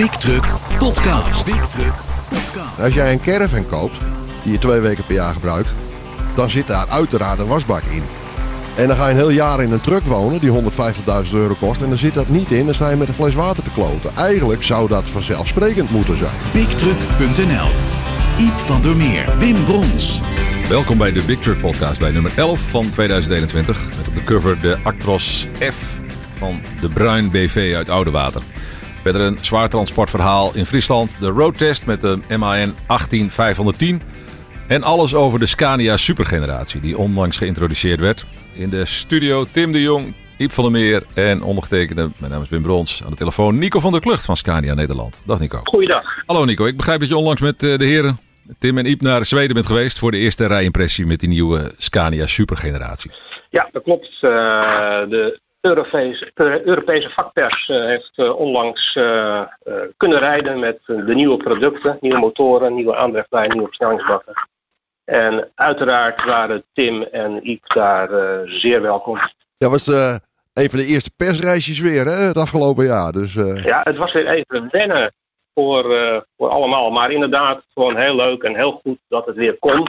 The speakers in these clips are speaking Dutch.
Big Truck Podcast. Big Truck Podcast. Als jij een caravan koopt, die je twee weken per jaar gebruikt, dan zit daar uiteraard een wasbak in. En dan ga je een heel jaar in een truck wonen die 150.000 euro kost. En dan zit dat niet in, dan sta je met een fles water te kloten. Eigenlijk zou dat vanzelfsprekend moeten zijn. BigTruck.nl Iep van der Meer, Wim Brons. Welkom bij de Big Truck Podcast bij nummer 11 van 2021. Met op de cover de Actros F van de Bruin BV uit Oudewater. Verder een zwaar transportverhaal in Friesland. De roadtest met de MAN 18510. En alles over de Scania supergeneratie die onlangs geïntroduceerd werd. In de studio Tim de Jong, Iep van der Meer en ondergetekende, mijn naam is Wim Brons. Aan de telefoon Nico van der Klucht van Scania Nederland. Dag Nico. Goeiedag. Hallo Nico, ik begrijp dat je onlangs met eh, de heren Tim en Iep naar Zweden bent geweest voor de eerste rijimpressie met die nieuwe Scania supergeneratie. Ja, dat klopt. Uh, de Europese, Europese vakpers uh, heeft uh, onlangs kunnen rijden met de nieuwe producten, nieuwe motoren, nieuwe aandrijflijn, nieuwe versnellingsbakken. En uiteraard waren Tim en Iep daar zeer welkom. Ja, was een van de eerste persreisjes weer hè, het afgelopen jaar. Dus, Ja, het was weer even wennen voor, voor allemaal. Maar inderdaad, gewoon heel leuk en heel goed dat het weer kon.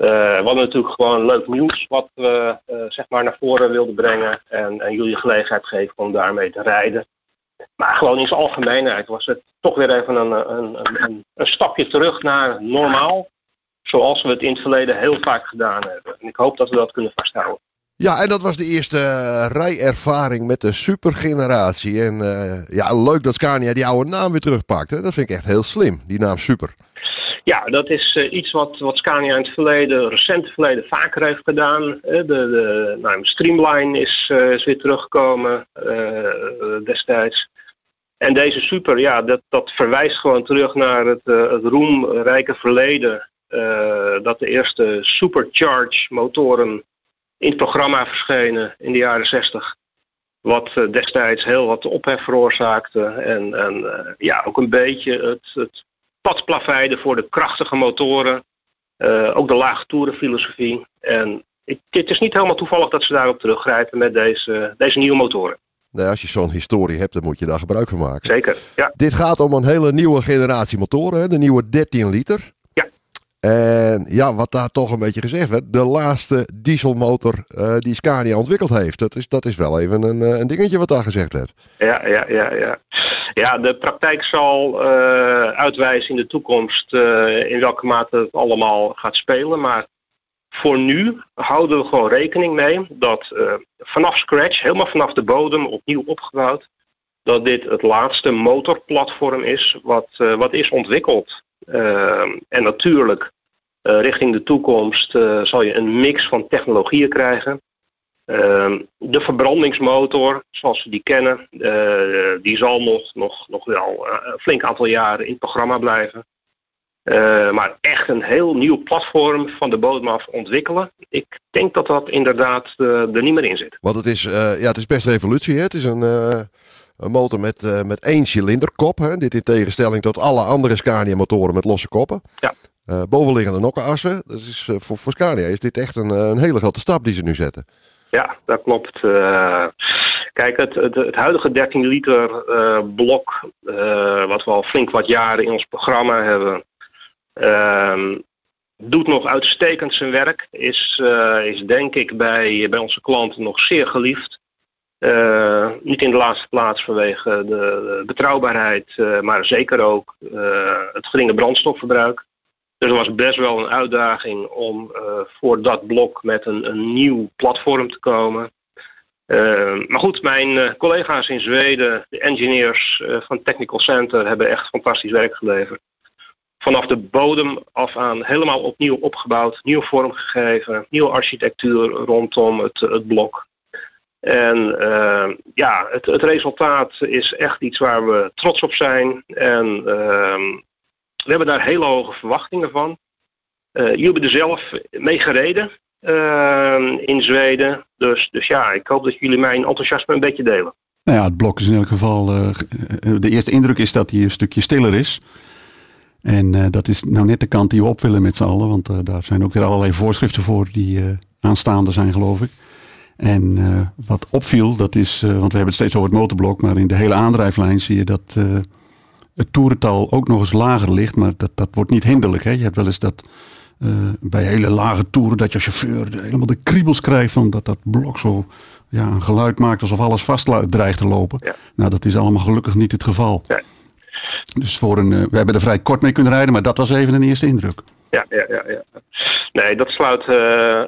Uh, we hadden natuurlijk gewoon leuk nieuws wat we uh, zeg maar naar voren wilden brengen. En, en jullie gelegenheid geven om daarmee te rijden. Maar gewoon in zijn algemeenheid was het toch weer even een, een, een, een stapje terug naar normaal. Zoals we het in het verleden heel vaak gedaan hebben. En ik hoop dat we dat kunnen vasthouden. Ja, en dat was de eerste rijervaring met de supergeneratie. En uh, ja, leuk dat Scania die oude naam weer terugpakt. Hè? Dat vind ik echt heel slim, die naam Super. Ja, dat is uh, iets wat, wat Scania in het verleden, recente verleden, vaker heeft gedaan. De, de nou, Streamline is, is weer teruggekomen destijds. En deze Super, ja, dat, dat verwijst gewoon terug naar het, het roemrijke verleden. dat de eerste supercharge motoren in het programma verschenen in de jaren 60. Wat uh, destijds heel wat ophef veroorzaakte. En, en uh, ja, ook een beetje het, het pad voor de krachtige motoren. Uh, ook de lage toerenfilosofie. En ik, het is niet helemaal toevallig dat ze daarop teruggrijpen met deze, deze nieuwe motoren. Nee, als je zo'n historie hebt, dan moet je daar gebruik van maken. Zeker, ja. Dit gaat om een hele nieuwe generatie motoren, hè? de nieuwe 13 liter. En ja, wat daar toch een beetje gezegd werd, de laatste dieselmotor uh, die Scania ontwikkeld heeft. Dat is, dat is wel even een, een dingetje wat daar gezegd werd. Ja, ja, ja, ja. ja de praktijk zal uh, uitwijzen in de toekomst in welke mate het allemaal gaat spelen. Maar voor nu houden we gewoon rekening mee dat vanaf scratch, helemaal vanaf de bodem, opnieuw opgebouwd, dat dit het laatste motorplatform is wat, wat is ontwikkeld. Uh, en natuurlijk, uh, richting de toekomst uh, zal je een mix van technologieën krijgen. Ehm, de verbrandingsmotor, zoals we die kennen, die zal nog, nog, nog wel een flink aantal jaren in het programma blijven. maar echt een heel nieuw platform van de bodem af ontwikkelen. Ik denk dat dat inderdaad er niet meer in zit. Want het is, ja, het is best revolutie. Hè? Het is een een motor met, uh, met één cilinderkop. Hè? Dit in tegenstelling tot alle andere Scania motoren met losse koppen. Ja. Uh, bovenliggende nokkenassen. Dat is, uh, voor, voor Scania is dit echt een, een hele grote stap die ze nu zetten. Ja, dat klopt. kijk, het, het, het, huidige 13 liter blok, wat we al flink wat jaren in ons programma hebben, ehm, doet nog uitstekend zijn werk. Is, is denk ik bij, bij onze klanten nog zeer geliefd. Uh, niet in de laatste plaats vanwege de, betrouwbaarheid, uh, maar zeker ook uh, het geringe brandstofverbruik. Dus het was best wel een uitdaging om voor dat blok met een, een nieuw platform te komen. maar goed, mijn collega's in Zweden, de engineers van Technical Center, hebben echt fantastisch werk geleverd. Vanaf de bodem af aan helemaal opnieuw opgebouwd, nieuw vorm gegeven, nieuwe architectuur rondom het, het blok. En uh, ja, het, het, resultaat is echt iets waar we trots op zijn. En uh, we hebben daar hele hoge verwachtingen van. Uh, jullie hebben er zelf mee gereden in Zweden. Dus, dus ja, ik hoop dat jullie mijn enthousiasme een beetje delen. Nou ja, het blok is in elk geval. de eerste indruk is dat hij een stukje stiller is. En dat is nou net de kant die we op willen met z'n allen. Want daar zijn ook weer allerlei voorschriften voor die aanstaande zijn, geloof ik. En uh, wat opviel, dat is, uh, want we hebben het steeds over het motorblok, maar in de hele aandrijflijn zie je dat uh, het toerental ook nog eens lager ligt. Maar dat, dat wordt niet hinderlijk. Hè? Je hebt wel eens dat bij hele lage toeren dat je chauffeur helemaal de kriebels krijgt van dat dat blok zo ja, een geluid maakt alsof alles vast dreigt te lopen. Ja. Nou, dat is allemaal gelukkig niet het geval. Ja. Dus voor een, we hebben er vrij kort mee kunnen rijden, maar dat was even een eerste indruk. Ja, ja, ja, ja. Nee, dat sluit uh,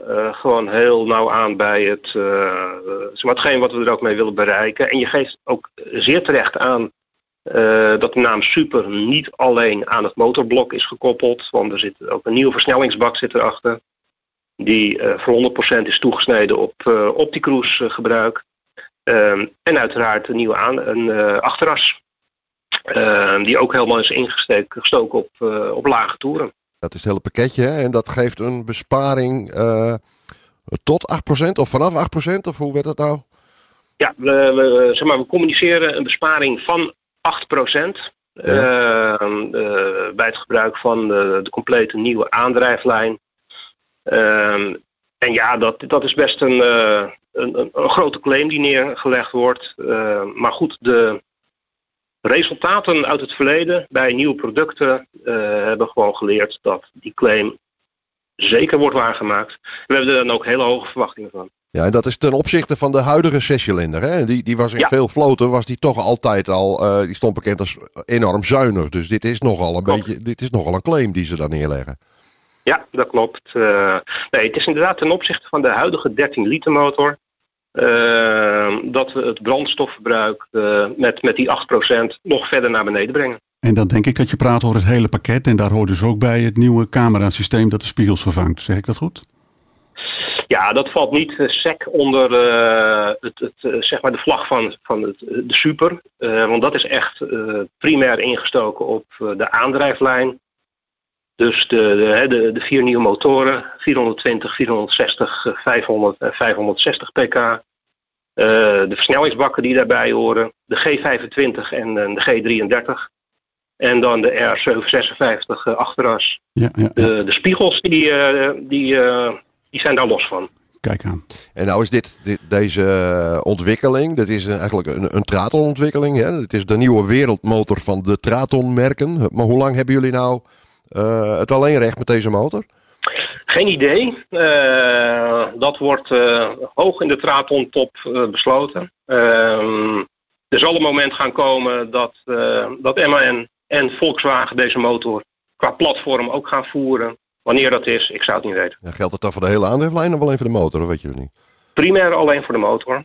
uh, gewoon heel nauw aan bij het, uh, hetgeen wat we er ook mee willen bereiken. En je geeft ook zeer terecht aan dat de naam Super niet alleen aan het motorblok is gekoppeld. Want er zit ook een nieuwe versnellingsbak zit erachter. Die voor 100% is toegesneden op Opticruise gebruik. Ehm, en uiteraard een nieuwe aan, een, achteras. Ehm, die ook helemaal is ingestoken op, op lage toeren. Dat is het hele pakketje hè? en dat geeft een besparing uh, tot 8% of vanaf 8% of hoe werd dat nou? Ja, we, we, zeg maar, we communiceren een besparing van 8% ja. uh, uh, bij het gebruik van de, de complete nieuwe aandrijflijn. Ehm, en ja, dat, dat is best een, een, een, een, grote claim die neergelegd wordt. Ehm, maar goed, de, resultaten uit het verleden bij nieuwe producten uh, hebben gewoon geleerd dat die claim zeker wordt waargemaakt. We hebben er dan ook hele hoge verwachtingen van. Ja, en dat is ten opzichte van de huidige zescilinder. Hè? Die, die was in Ja. veel floten, was die toch altijd al, eh, die stond bekend als enorm zuinig. Dus dit is nogal een Klopt. beetje, dit is nogal een claim die ze daar neerleggen. Ja, dat klopt. Eh, nee, het is inderdaad ten opzichte van de huidige 13 liter motor. Eh, dat we het brandstofverbruik eh, met, met die 8% nog verder naar beneden brengen. En dan denk ik dat je praat over het hele pakket. En daar hoort dus ook bij het nieuwe camerasysteem dat de spiegels vervangt. Zeg ik dat goed? Ja, dat valt niet eh, sec onder eh, het, het, zeg maar de vlag van, van het, de super. Want dat is echt primair ingestoken op de aandrijflijn. Dus de, de, hè, de, de vier nieuwe motoren, 420, 460, eh, 500 en 560 pk. Eh, de versnellingsbakken die daarbij horen, de G25 en eh, de G33. En dan de R756 eh, achteras. Ja, ja, ja. De, de spiegels die, eh, die, eh, die zijn daar los van. kijk aan. En nou is dit, dit deze ontwikkeling, dit is eigenlijk een, een Traton-ontwikkeling. Hè? Het is de nieuwe wereldmotor van de Traton-merken. Maar hoe lang hebben jullie nou eh, het alleenrecht met deze motor? Geen idee. Eh, dat wordt eh, hoog in de Traton-top besloten. Ehm, er zal een moment gaan komen dat, dat MAN en Volkswagen deze motor qua platform ook gaan voeren. Wanneer dat is, ik zou het niet weten. Ja, geldt het dan voor de hele aandrijflijn of alleen voor de motor? Of weet je het niet? Primair alleen voor de motor.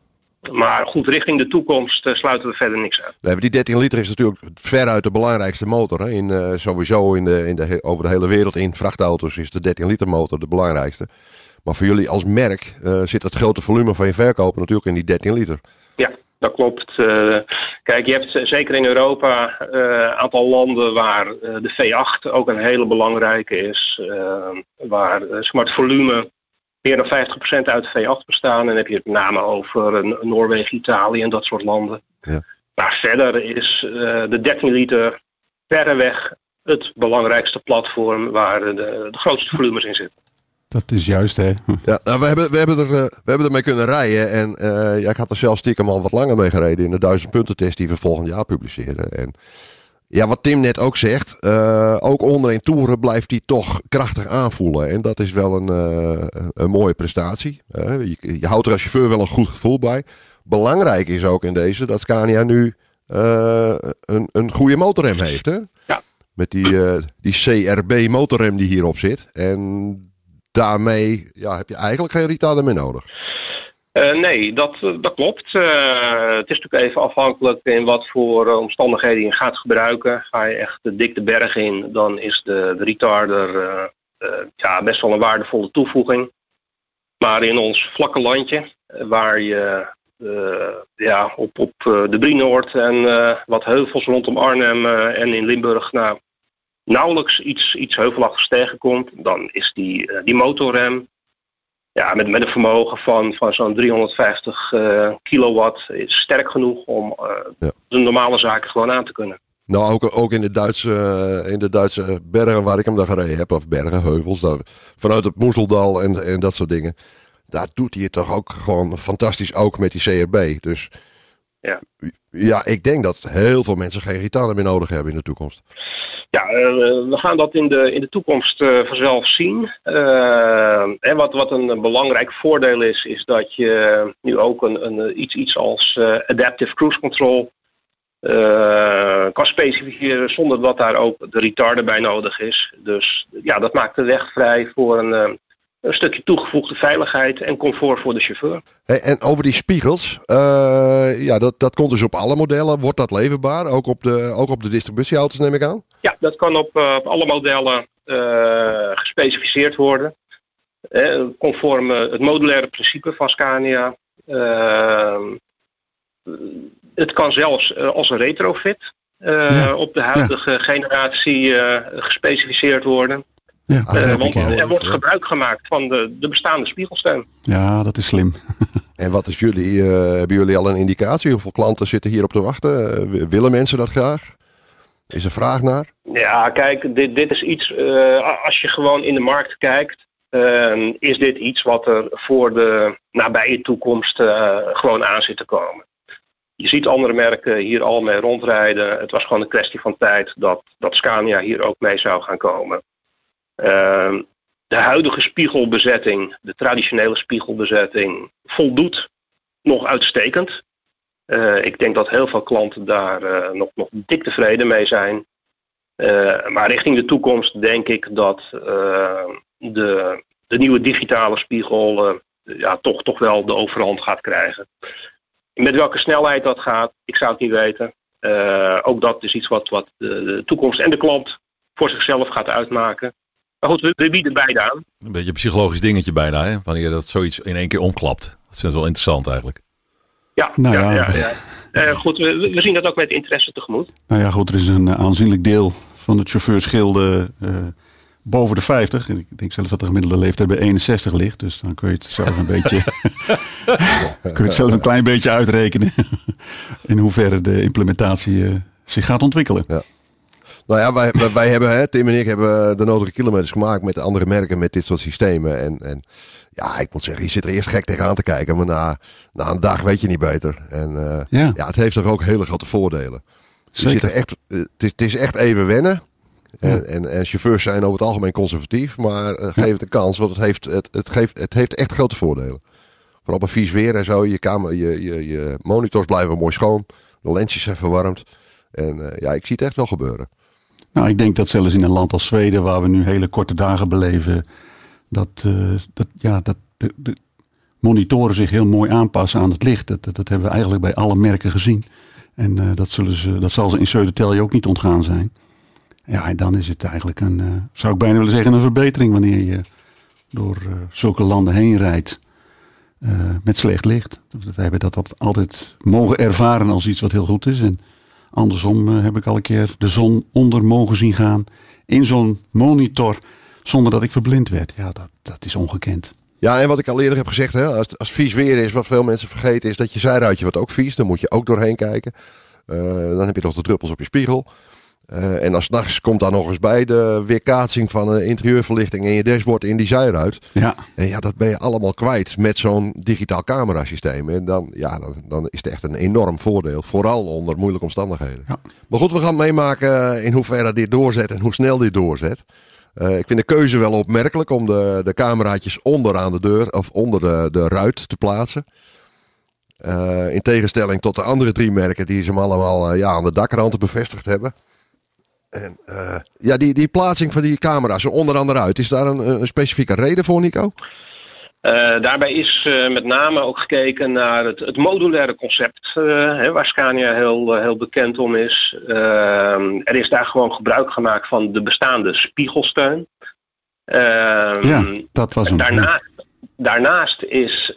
Maar goed, richting de toekomst eh, sluiten we verder niks uit. We hebben die 13 liter is natuurlijk veruit de belangrijkste motor. Hè? In, eh, sowieso in de, in de, over de hele wereld in vrachtauto's is de 13 liter motor de belangrijkste. Maar voor jullie als merk eh, zit het grote volume van je verkopen natuurlijk in die 13 liter. Ja, dat klopt. Kijk, je hebt zeker in Europa een aantal landen waar de V8 ook een hele belangrijke is. waar zeg maar het volume meer dan 50% uit de V8 bestaan. En dan heb je het met name over eh, Noorwegen, Italië en dat soort landen. Ja. Maar verder is eh, de 13 liter verreweg het belangrijkste platform waar de, de grootste volumes in zitten. Dat is juist, hè? Ja, nou, we, hebben, we, hebben er, eh, we hebben ermee kunnen rijden. En eh, ja, ik had er zelf stiekem al wat langer mee gereden in de 1000 punten test die we volgend jaar publiceren. En ja, wat Tim net ook zegt, eh, ook onderin toeren blijft hij toch krachtig aanvoelen. En dat is wel een, eh, een mooie prestatie. Eh, je, je houdt er als chauffeur wel een goed gevoel bij. Belangrijk is ook in deze dat Scania nu een, een goede motorrem heeft. Hè? Ja. Met die, die CRB motorrem die hierop zit. En daarmee ja, heb je eigenlijk geen retarder meer nodig. Eh, nee, dat, eh, dat klopt. Eh, het is natuurlijk even afhankelijk in wat voor omstandigheden je gaat gebruiken. Ga je echt de dik de berg in, dan is de, de retarder ja, best wel een waardevolle toevoeging. Maar in ons vlakke landje, waar je ja, op, op de Brienoord en wat heuvels rondom Arnhem en in Limburg nou, nauwelijks iets, iets heuvelachtigs tegenkomt, dan is die, die motorrem ja, met, met een vermogen van, van zo'n 350 eh, kilowatt is sterk genoeg om eh, Ja. de normale zaken gewoon aan te kunnen. Nou, ook, ook in, de Duitse, eh, in de Duitse bergen waar ik hem dan gereden heb, of bergen, heuvels, daar, vanuit het Moezeldal en, en dat soort dingen. Daar doet hij het toch ook gewoon fantastisch, ook met die CRB. Dus ja. Ja, ik denk dat heel veel mensen geen gitaren meer nodig hebben in de toekomst. Ja, uh, we gaan dat in de, in de toekomst uh, vanzelf zien. Uh, en wat, wat een belangrijk voordeel is, is dat je nu ook een, een, iets, iets als Adaptive Cruise Control kan specificeren zonder dat daar ook de retarder bij nodig is. Dus ja, dat maakt de weg vrij voor een, een stukje toegevoegde veiligheid en comfort voor de chauffeur. Hey, en over die spiegels, uh, ja, dat, dat komt dus op alle modellen. Wordt dat leverbaar? Ook op de, ook op de distributieauto's neem ik aan? Ja, dat kan op, uh, op alle modellen uh, gespecificeerd worden. conform het modulaire principe van Scania. het kan zelfs als een retrofit ja. op de huidige ja. generatie gespecificeerd worden. Ja, uh, want er wordt gebruik gemaakt van de, de bestaande spiegelsteun. Ja, dat is slim. en wat is jullie, uh, hebben jullie al een indicatie? Hoeveel klanten zitten hierop te wachten? Uh, willen mensen dat graag? Is er vraag naar? Ja, kijk, dit, dit is iets, als je gewoon in de markt kijkt, ehm, is dit iets wat er voor de nabije toekomst gewoon aan zit te komen. Je ziet andere merken hier al mee rondrijden. Het was gewoon een kwestie van tijd dat, dat Scania hier ook mee zou gaan komen. Uh, de huidige spiegelbezetting, de traditionele spiegelbezetting, voldoet nog uitstekend. Uh, ik denk dat heel veel klanten daar uh, nog, nog dik tevreden mee zijn. Uh, maar richting de toekomst denk ik dat de, de nieuwe digitale spiegel ja, toch, toch wel de overhand gaat krijgen. Met welke snelheid dat gaat, ik zou het niet weten. ook dat is iets wat, wat de toekomst en de klant voor zichzelf gaat uitmaken. Maar goed, we, bieden beide aan. Een beetje een psychologisch dingetje bijna, hè? wanneer dat zoiets in één keer omklapt. Dat is wel interessant eigenlijk. Ja, nou ja, ja. ja, ja. Uh, goed, we, we, zien dat ook met interesse tegemoet. Nou ja, goed, er is een aanzienlijk deel van de chauffeursgilde uh, boven de 50. Ik denk zelfs dat de gemiddelde leeftijd bij 61 ligt. Dus dan kun je het zelf een beetje. kun je het zelf een klein beetje uitrekenen. in hoeverre de implementatie uh, zich gaat ontwikkelen. Ja. Nou ja, wij, wij, hebben, hè, Tim en ik hebben de nodige kilometers gemaakt met andere merken met dit soort systemen. En, en ja, ik moet zeggen, je zit er eerst gek tegenaan te kijken, maar na, na een dag weet je niet beter. En uh, ja. ja. het heeft toch ook hele grote voordelen. Je zit er echt, het, is, het is echt even wennen. En, en, en, chauffeurs zijn over het algemeen conservatief, maar uh, geef het een kans, want het heeft, het, het, geeft, het heeft echt grote voordelen. Vooral bij vies weer en zo, je, kamer, je, je, je monitors blijven mooi schoon, de lensjes zijn verwarmd. En uh, ja, ik zie het echt wel gebeuren. Nou, ik denk dat zelfs in een land als Zweden, waar we nu hele korte dagen beleven, dat, uh, dat, ja, dat de, de, monitoren zich heel mooi aanpassen aan het licht. Dat, dat, dat hebben we eigenlijk bij alle merken gezien. En uh, dat, zullen ze, dat zal ze in Södertälje ook niet ontgaan zijn. Ja, en dan is het eigenlijk een, uh, zou ik bijna willen zeggen, een verbetering wanneer je door zulke landen heen rijdt met slecht licht. We hebben dat altijd mogen ervaren als iets wat heel goed is. En Andersom uh, heb ik al een keer de zon onder mogen zien gaan in zo'n monitor zonder dat ik verblind werd. Ja, dat, dat is ongekend. Ja, en wat ik al eerder heb gezegd, hè, als, als vies weer is, wat veel mensen vergeten, is dat je zijruitje wordt ook vies. Dan moet je ook doorheen kijken. Uh, dan heb je nog de druppels op je spiegel. Uh, en als nachts komt daar nog eens bij de weerkaatsing van een interieurverlichting en je dashboard in die zijruit. Ja. En ja, dat ben je allemaal kwijt met zo'n digitaal camerasysteem. En dan, ja, dan, dan, is het echt een enorm voordeel. Vooral onder moeilijke omstandigheden. Ja. Maar goed, we gaan meemaken in hoeverre dit doorzet en hoe snel dit doorzet. Uh, ik vind de keuze wel opmerkelijk om de, de cameraatjes onder aan de deur of onder de, de ruit te plaatsen. Uh, in tegenstelling tot de andere drie merken die ze hem allemaal ja, aan de dakrand bevestigd hebben. En uh, ja, die, die plaatsing van die camera's zo onder andere uit. Is daar een, een specifieke reden voor, Nico? Uh, daarbij is uh, met name ook gekeken naar het, het modulaire concept, hè, waar Scania heel, heel bekend om is. er is daar gewoon gebruik gemaakt van de bestaande spiegelsteun. ja, dat was een. Daarna, daarnaast is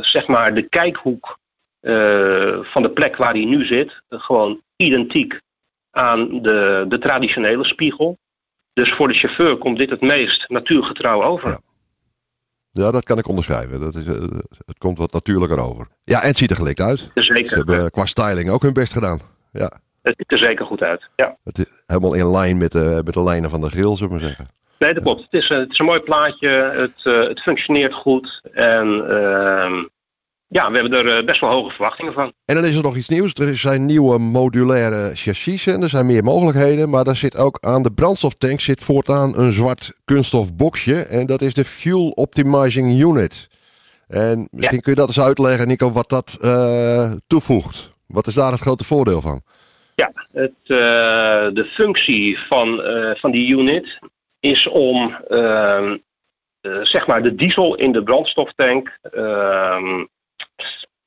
zeg maar de kijkhoek van de plek waar hij nu zit gewoon identiek aan de, de traditionele spiegel. Dus voor de chauffeur komt dit het meest natuurgetrouw over. Ja. Ja, dat kan ik onderschrijven. Dat is, uh, het komt wat natuurlijker over. Ja, en het ziet er gelikt uit. Zeker. Ze hebben qua styling ook hun best gedaan. Ja. Het ziet er zeker goed uit, ja. Het is helemaal in lijn met de, met de lijnen van de grill, zullen we maar zeggen. Nee, dat klopt. Het is, het is een mooi plaatje. Het, uh, het functioneert goed. En uh, ja, we hebben er best wel hoge verwachtingen van. En dan is er nog iets nieuws. Er zijn nieuwe modulaire chassis en er zijn meer mogelijkheden. Maar daar zit ook aan de brandstoftank zit voortaan een zwart kunststof boxje. En dat is de Fuel Optimizing Unit. En misschien kun je dat eens uitleggen, Nico, wat dat toevoegt. Wat is daar het grote voordeel van? Ja, het, de functie van, van die unit is om ehm, zeg maar de diesel in de brandstoftank ehm,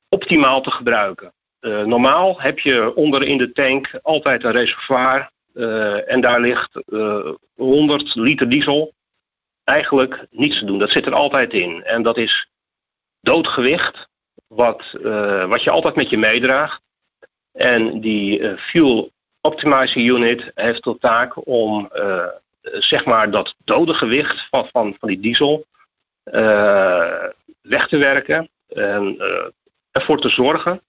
optimaal te gebruiken. Uh, normaal heb je onder in de tank altijd een reservoir uh, en daar ligt uh, eh, 100 liter diesel. Eigenlijk niets te doen, dat zit er altijd in. En dat is doodgewicht, wat, wat je altijd met je meedraagt. En die Fuel Optimizing Unit heeft tot taak om zeg maar dat dode gewicht van, van, van die diesel weg te werken. En ervoor te zorgen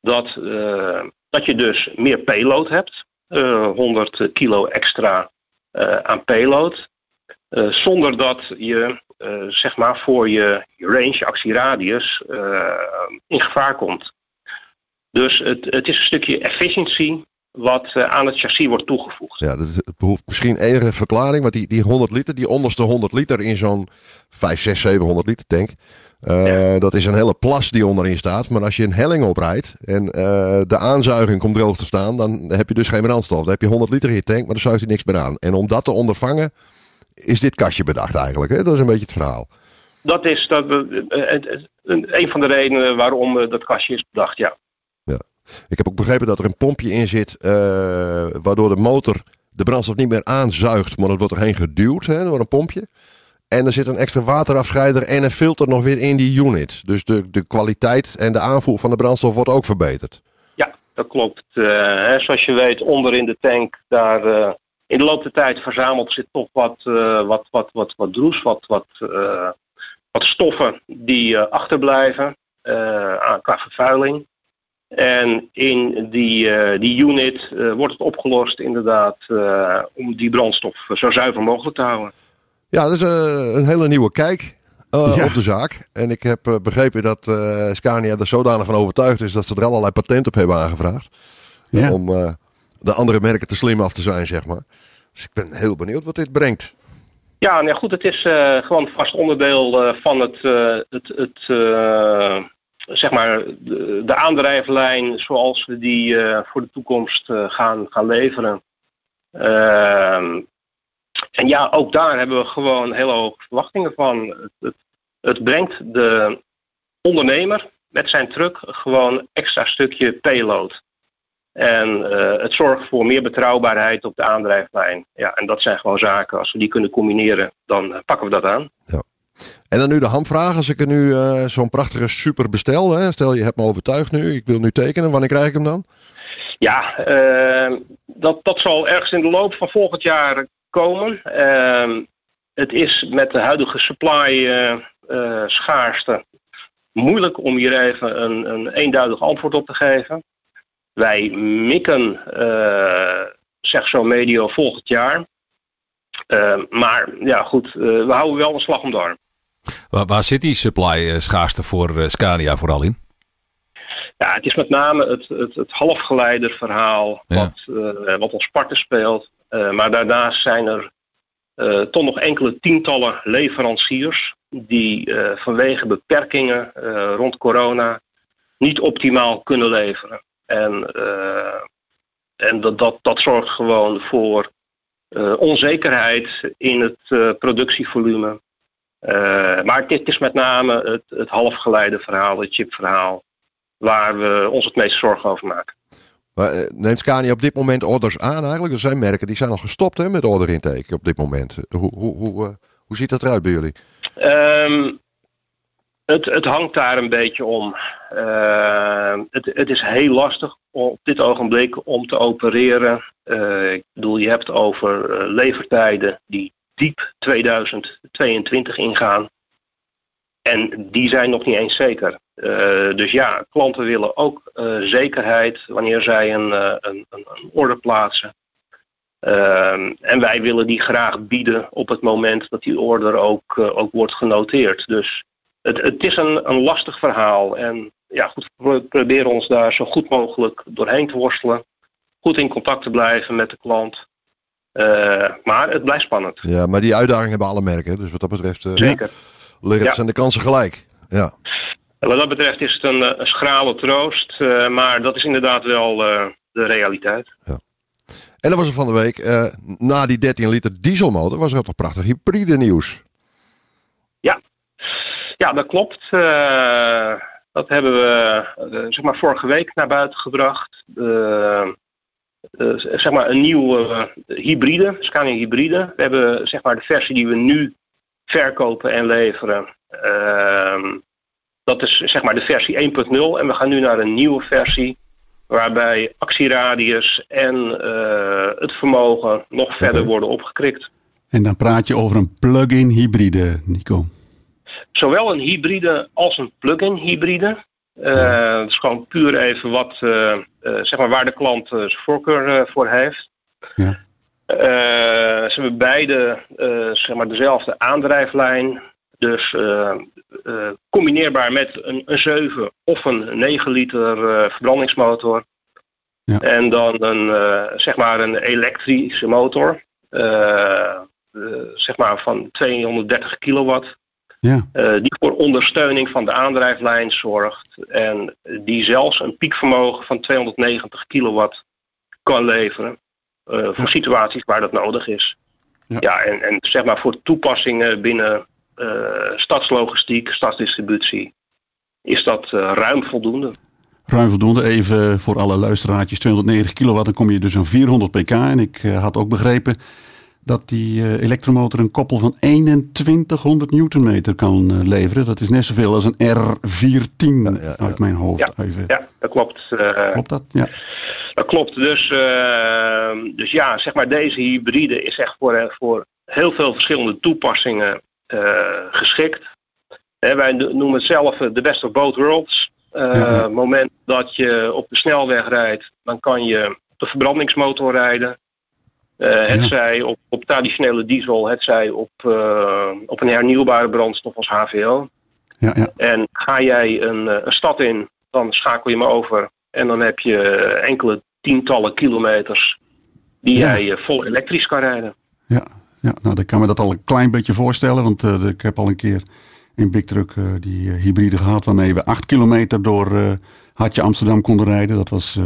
dat, uh, dat je dus meer payload hebt. Uh, eh, 100 kilo extra aan payload. zonder dat je zeg maar voor je, range, je actieradius, in gevaar komt. Dus het, het is een stukje efficiëntie wat aan het chassis wordt toegevoegd. Ja, dat behoeft misschien enige verklaring, want die, die 100 liter, die onderste 100 liter in zo'n 5, 6, 700 liter tank, uh, Dat is een hele plas die onderin staat. Maar als je een helling oprijdt en uh, de aanzuiging komt droog te staan, dan heb je dus geen brandstof. Dan heb je 100 liter in je tank, maar dan zuigt hij niks meer aan. En om dat te ondervangen, is dit kastje bedacht eigenlijk. Hè? Dat is een beetje het verhaal. Dat is dat, uh, een van de redenen waarom dat kastje is bedacht, ja. ja. Ik heb ook begrepen dat er een pompje in zit, waardoor de motor de brandstof niet meer aanzuigt, maar het wordt erheen geduwd hè, door een pompje. En er zit een extra waterafscheider en een filter nog weer in die unit. Dus de, de kwaliteit en de aanvoer van de brandstof wordt ook verbeterd. Ja, dat klopt. Uh, hè, zoals je weet, onder in de tank, daar uh, in de loop der tijd verzamelt zit toch wat, uh, wat, wat, wat, wat droes, wat, wat, wat stoffen die achterblijven qua vervuiling. En in die, die unit wordt het opgelost inderdaad om die brandstof zo zuiver mogelijk te houden. Ja, dat is uh, een hele nieuwe kijk uh, op de zaak. En ik heb uh, begrepen dat Scania er zodanig van overtuigd is dat ze er allerlei patent op hebben aangevraagd. Ja. Om de andere merken te slim af te zijn, zeg maar. Dus ik ben heel benieuwd wat dit brengt. Ja, nou goed, het is gewoon vast onderdeel van het, het, het zeg maar, de, de, aandrijflijn zoals we die voor de toekomst gaan, gaan leveren. Ehm, en ja, ook daar hebben we gewoon hele hoge verwachtingen van. Het, het, brengt de ondernemer met zijn truck gewoon extra stukje payload. En uh, het zorgt voor meer betrouwbaarheid op de aandrijflijn. Ja, en dat zijn gewoon zaken. Als we die kunnen combineren, dan uh, pakken we dat aan. Ja. En dan nu de hamvraag. Als ik er nu uh, zo'n prachtige super bestel. Hè, stel je hebt me overtuigd nu. Ik wil nu tekenen. Wanneer krijg ik hem dan? Ja, dat, dat zal ergens in de loop van volgend jaar komen. Ehm, het is met de huidige supply uh, uh, schaarste moeilijk om hier even een, een eenduidig antwoord op te geven. Wij mikken, uh, zeg zo medio volgend jaar. Ehm, maar ja, goed, we houden wel een slag om de arm. Waar, waar zit die supply schaarste voor Scania vooral in? Ja, het is met name het, het, het halfgeleiderverhaal wat, wat ons parten speelt. Eh, maar daarnaast zijn er uh, toch nog enkele tientallen leveranciers die uh, vanwege beperkingen rond corona niet optimaal kunnen leveren. En, en dat, dat, dat zorgt gewoon voor onzekerheid in het productievolume. maar dit is met name het, het halfgeleide verhaal, het chipverhaal, waar we ons het meest zorgen over maken. Uh, neemt Scania op dit moment orders aan eigenlijk? Er zijn merken die zijn al gestopt met order intake op dit moment. Hoe, hoe, hoe, uh, hoe ziet dat eruit bij jullie? Um, het, het, hangt daar een beetje om. Uh, het, het, is heel lastig op dit ogenblik om te opereren. ik bedoel, je hebt over levertijden die diep 2022 ingaan. En die zijn nog niet eens zeker. Uh, dus ja, klanten willen ook uh, zekerheid wanneer zij een, uh, een, een, order plaatsen. Ehm, en wij willen die graag bieden op het moment dat die order ook, ook wordt genoteerd. Dus het, het is een, een lastig verhaal. En ja, goed, we proberen ons daar zo goed mogelijk doorheen te worstelen. Goed in contact te blijven met de klant. Maar het blijft spannend. Ja, maar die uitdaging hebben alle merken. Dus wat dat betreft Zeker. liggen Ja. zijn de kansen gelijk. Ja. En wat dat betreft is het een, eh, een schrale troost. eh, maar dat is inderdaad wel eh, de realiteit. En dan was er van de week, na die 13 liter dieselmotor, was er ook nog prachtig hybride nieuws. Ja, dat klopt. Dat hebben we zeg maar vorige week naar buiten gebracht. Zeg maar een nieuwe hybride, Scania hybride. We hebben zeg maar de versie die we nu verkopen en leveren. Dat is zeg maar de versie 1.0 en we gaan nu naar een nieuwe versie. Waarbij actieradius en eh, het vermogen nog verder worden opgekrikt. En dan praat je over een plug-in hybride, Nico. Zowel een hybride als een plug-in hybride. Eh, Het is gewoon puur even wat, eh, zeg maar waar de klant zijn voorkeur voor heeft. Ja. Ze hebben beide zeg maar dezelfde aandrijflijn. Dus eh, combineerbaar met een, een 7 of een 9 liter eh, verbrandingsmotor. Ja. En dan een, zeg maar een elektrische motor. zeg maar van 230 kilowatt. Ja, die voor ondersteuning van de aandrijflijn zorgt. En die zelfs een piekvermogen van 290 kilowatt kan leveren. voor situaties waar dat nodig is. Ja. Ja, en, en zeg maar voor toepassingen binnen stadslogistiek, stadsdistributie, is dat eh, ruim voldoende. ruim voldoende. Even voor alle luisteraartjes, 290 kilowatt, dan kom je dus aan 400 pk. En ik eh, had ook begrepen dat die eh, elektromotor een koppel van 2100 newtonmeter kan eh, leveren. Dat is net zoveel als een R410 Ja, ja, ja. uit mijn hoofd. Even. Ja, dat klopt. eh, Klopt dat? Ja. Dat klopt. Dus, eh, dus ja, zeg maar, deze hybride is echt voor, voor heel veel verschillende toepassingen eh, geschikt. Hè, wij no- noemen het zelf eh, de best of both worlds. Eh, Ja. Het moment dat je op de snelweg rijdt, dan kan je op de verbrandingsmotor rijden. Eh het Ja. zij op, op traditionele diesel, het zij op, eh, op een hernieuwbare brandstof als HVO. Ja, ja. En ga jij een, eh, een stad in, dan schakel je me over. En dan heb je eh, enkele tientallen kilometers die jij eh, vol elektrisch kan rijden. Ja, ja nou, dan kan me dat al een klein beetje voorstellen. Want eh, ik heb al een keer in Big Truck eh, die eh, hybride gehad. Waarmee we acht kilometer door Hartje Amsterdam konden rijden. Dat was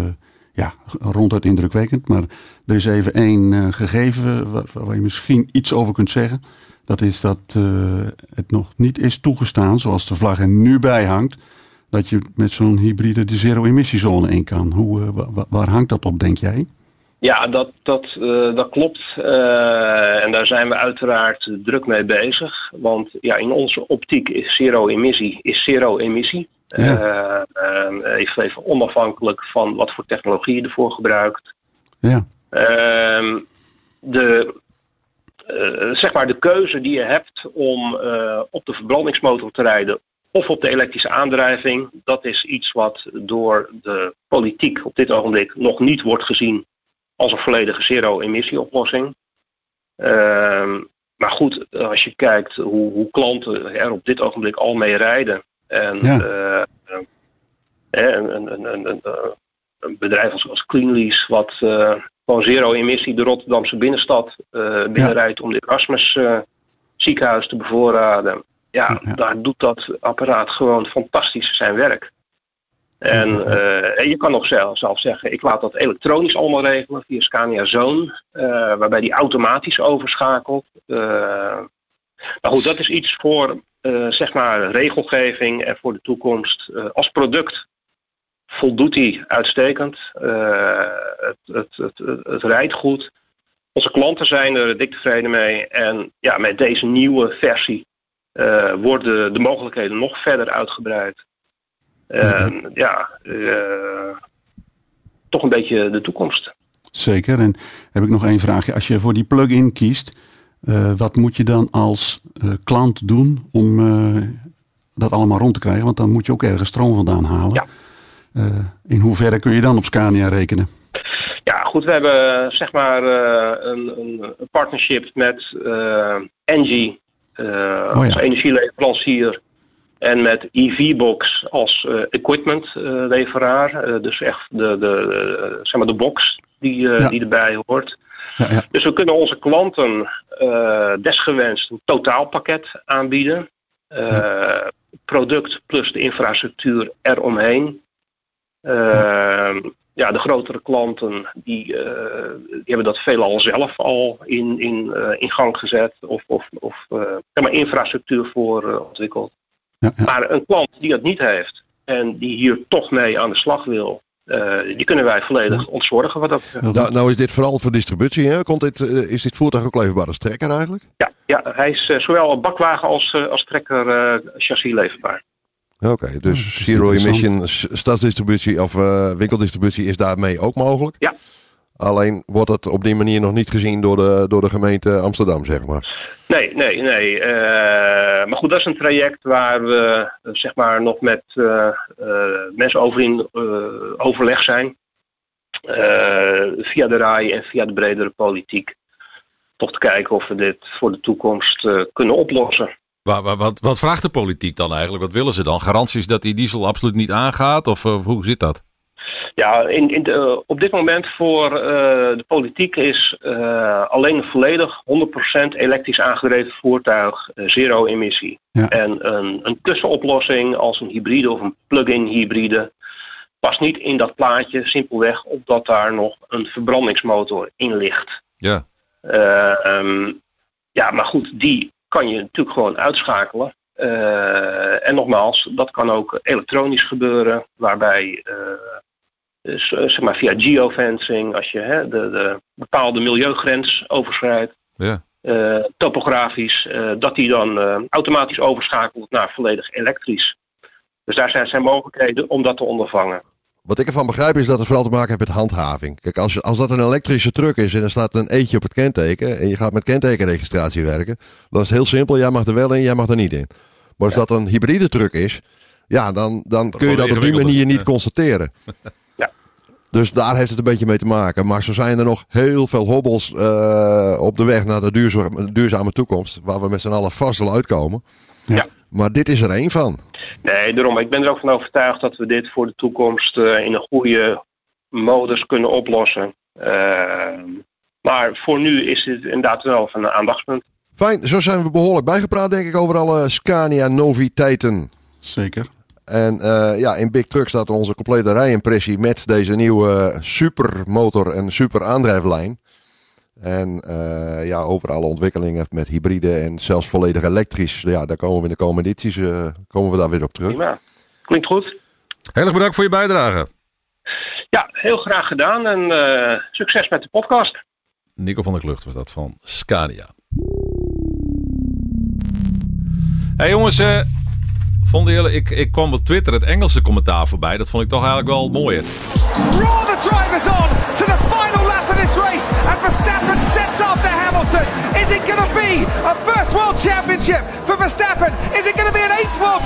ja, ronduit indrukwekkend. Maar er is even één gegeven waar, waar je misschien iets over kunt zeggen. Dat is dat het nog niet is toegestaan, zoals de vlag er nu bij hangt. Dat je met zo'n hybride de zero-emissiezone in kan. Hoe, wa- wa- waar hangt dat op, denk jij? Ja, dat, dat, eh, dat klopt. Eh, en daar zijn we uiteraard druk mee bezig. Want ja, in onze optiek is zero-emissie is zero-emissie. Ja. Eh, even, even onafhankelijk van wat voor technologie je ervoor gebruikt. Ja, Ehm, de, zeg maar de keuze die je hebt om op de verbrandingsmotor te rijden of op de elektrische aandrijving, dat is iets wat door de politiek op dit ogenblik nog niet wordt gezien als een volledige zero-emissie-oplossing. Ehm, maar goed, als je kijkt hoe, hoe klanten er op dit ogenblik al mee rijden. En Ja. eh, eh, een, een, bedrijf als, als Cleanlease, wat eh, gewoon zero-emissie de Rotterdamse binnenstad binnenrijdt om de Erasmus ziekenhuis te bevoorraden. Ja, ja. daar doet dat apparaat gewoon fantastisch zijn werk. En, eh, en je kan nog zelf, zelf zeggen, ik laat dat elektronisch allemaal regelen via Scania Zone, eh, waarbij die automatisch overschakelt. Eh, maar goed, dat is iets voor zeg maar regelgeving en voor de toekomst. Als product voldoet hij uitstekend. Het, het, het, het, het rijdt goed. Onze klanten zijn er dik tevreden mee. En ja, met deze nieuwe versie worden de mogelijkheden nog verder uitgebreid. En ja, eh, toch een beetje de toekomst. Zeker. En heb ik nog één vraagje. Als je voor die plug-in kiest, eh, wat moet je dan als eh, klant doen om dat allemaal rond te krijgen? Want dan moet je ook ergens stroom vandaan halen. Ja. In hoeverre kun je dan op Scania rekenen? Ja, goed, we hebben zeg maar een, een, partnership met Engie, Oh ja. als energieleverancier. En met EV-box als uh, equipmentleveraar. dus echt de, de, zeg maar de box die, die erbij hoort. Ja, ja. Dus we kunnen onze klanten desgewenst een totaalpakket aanbieden. Product plus de infrastructuur eromheen. Ja, de grotere klanten die, die hebben dat veelal zelf al in, in, in gang gezet of, of, of uh, maar infrastructuur voor ontwikkeld. Ja, ja. Maar een klant die dat niet heeft en die hier toch mee aan de slag wil, die kunnen wij volledig ja. ontzorgen. Wat dat, nou, nou is dit vooral voor distributie. Hè? Komt dit, is dit voertuig ook leverbaar als trekker eigenlijk? Ja, ja hij is zowel bakwagen als, als trekker chassis leverbaar. Oké, dus zero emission stadsdistributie of uh, winkeldistributie is daarmee ook mogelijk? Ja. Alleen wordt het op die manier nog niet gezien door de, door de gemeente Amsterdam, zeg maar. Nee, nee, nee. Uh, maar goed, dat is een traject waar we zeg maar nog met uh, mensen over in overleg zijn. via de RAI en via de bredere politiek. Toch te kijken of we dit voor de toekomst kunnen oplossen. Wat, wat, wat, vraagt de politiek dan eigenlijk? Wat willen ze dan? Garanties dat die diesel absoluut niet aangaat? Of uh, hoe zit dat? Ja, in, in de, op dit moment voor uh, de politiek is uh, alleen een volledig 100% elektrisch aangedreven voertuig zero emissie. Ja. En een, een tussenoplossing als een hybride of een plug-in hybride past niet in dat plaatje, simpelweg omdat daar nog een verbrandingsmotor in ligt. Ja. Um, ja, maar goed, die kan je natuurlijk gewoon uitschakelen. Uh, en nogmaals, dat kan ook elektronisch gebeuren, waarbij uh, zeg maar via geofencing, als je hè, de, de, bepaalde milieugrens overschrijdt, ja. uh, topografisch, dat die dan automatisch overschakelt naar volledig elektrisch. Dus daar zijn, zijn mogelijkheden om dat te ondervangen. Wat ik ervan begrijp is dat het vooral te maken heeft met handhaving. Kijk, als, als dat een elektrische truck is en er staat een eetje op het kenteken en je gaat met kentekenregistratie werken, dan is het heel simpel. Jij mag er wel in, jij mag er niet in. Maar als dat een hybride truck is, ja, dan, dan kun je dat op die manier niet constateren. Dus daar heeft het een beetje mee te maken. Maar zo zijn er nog heel veel hobbels uh, op de weg naar de duurzame, duurzame toekomst, waar we met z'n allen vast wel uitkomen. Ja. Maar dit is er één van. Nee, daarom. Ik ben er ook van overtuigd dat we dit voor de toekomst uh, in een goede modus kunnen oplossen. Uh, maar voor nu is dit inderdaad wel van een aandachtspunt. Fijn, zo zijn we behoorlijk bijgepraat, denk ik, over alle Scania noviteiten. Zeker. En uh, ja, in Big Truck staat onze complete rijimpressie met deze nieuwe supermotor en super aandrijflijn. En uh, ja, over alle ontwikkelingen met hybride en zelfs volledig elektrisch. Ja, daar komen we in de komende edities uh, komen we daar weer op terug. Prima. Klinkt goed. Heel erg bedankt voor je bijdrage. Ja, heel graag gedaan en uh, succes met de podcast. Nico van der Klucht was dat van Scania. Hey jongens, jullie, ik, ik kwam op Twitter het Engelse commentaar voorbij. Dat vond ik toch eigenlijk wel mooier. Roar the drivers on to the final lap of this race. And Verstappen sets after Hamilton. Is it going to be a first world championship for Verstappen? Is it going to be an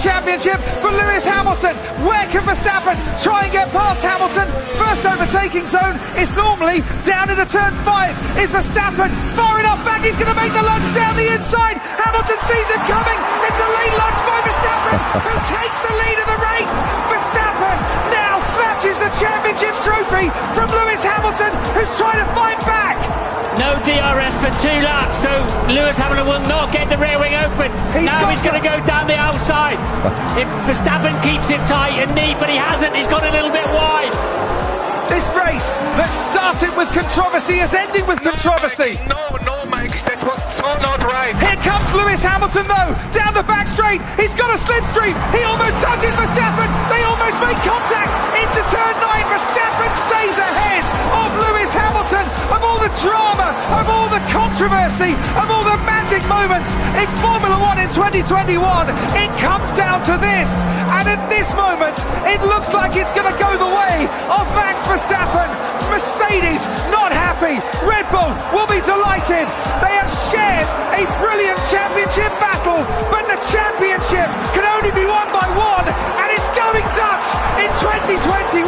championship for Lewis Hamilton? Where can Verstappen try and get past Hamilton? First overtaking zone is normally down into turn five. Is Verstappen far enough back? He's going to make the lunge down the inside. Hamilton sees him coming. It's a late lunge by Verstappen, who takes the lead of the race. Verstappen the championship trophy from Lewis Hamilton, who's trying to fight back. No DRS for two laps, so Lewis Hamilton will not get the rear wing open. He's now he's going to go down the outside. if Verstappen keeps it tight and neat, but he hasn't, he's gone a little bit wide. This race that started with controversy is ending with controversy. No, no, Mike, that was so not right. Here comes Lewis Hamilton though, down the back straight. He's got a slipstream. He almost touches Verstappen. They almost make contact into turn nine. Verstappen stays ahead of Lewis Hamilton. Of all the drama, of all the controversy, of all the magic moments in Formula One in 2021, it comes down to this. And at this moment, it looks like it's going to go the way of Max Verstappen. Mercedes not happy. Red Bull will be delighted. They have shared a brilliant championship battle, but the championship can only be won by one, and it's going Dutch in 2021.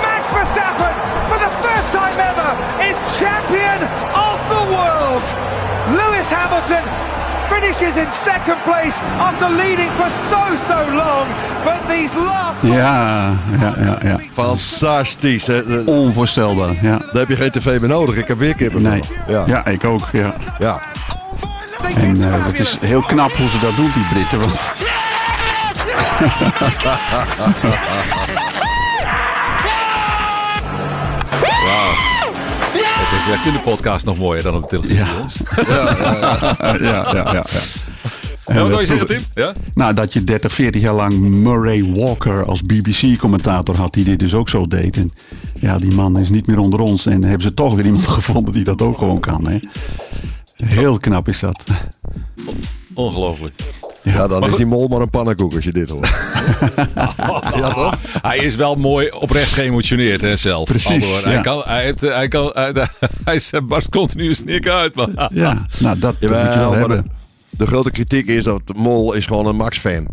Max Verstappen, for the first time ever, is champion of the world. Lewis Hamilton, finishes in second place after leading for so, so long. But these last... Ja, ja, ja, ja. Fantastisch. Hè? Daar Onvoorstelbaar. Ja. heb je geen tv meer nodig. Ik heb weer kippen. Nee. Ja. Ja, ik ook. Ja. ja. En eh, het is heel knap hoe ze dat doen, die Britten. Want Echt in de podcast nog mooier dan op de televisie. Ja. ja, ja, ja, ja. Ja, wat wil je zeggen, Tim? Ja? Nou, dat je 30, 40 jaar lang Murray Walker als BBC-commentator had, die dit dus ook zo deed. En ja, die man is niet meer onder ons. En hebben ze toch weer iemand gevonden die dat ook gewoon kan. Hè? Heel knap is dat. Ongelooflijk. Ja, dan is die mol maar een pannenkoek als je dit hoort. ja, toch? Hij is wel mooi oprecht geëmotioneerd hè, zelf. Precies, Hij kan, hij heeft, hij kan, hij, hij barst continu een snik uit. Maar, Ja, nou, dat, dat moet je wel maar hebben. de, de grote kritiek is dat de mol is gewoon een Max-fan.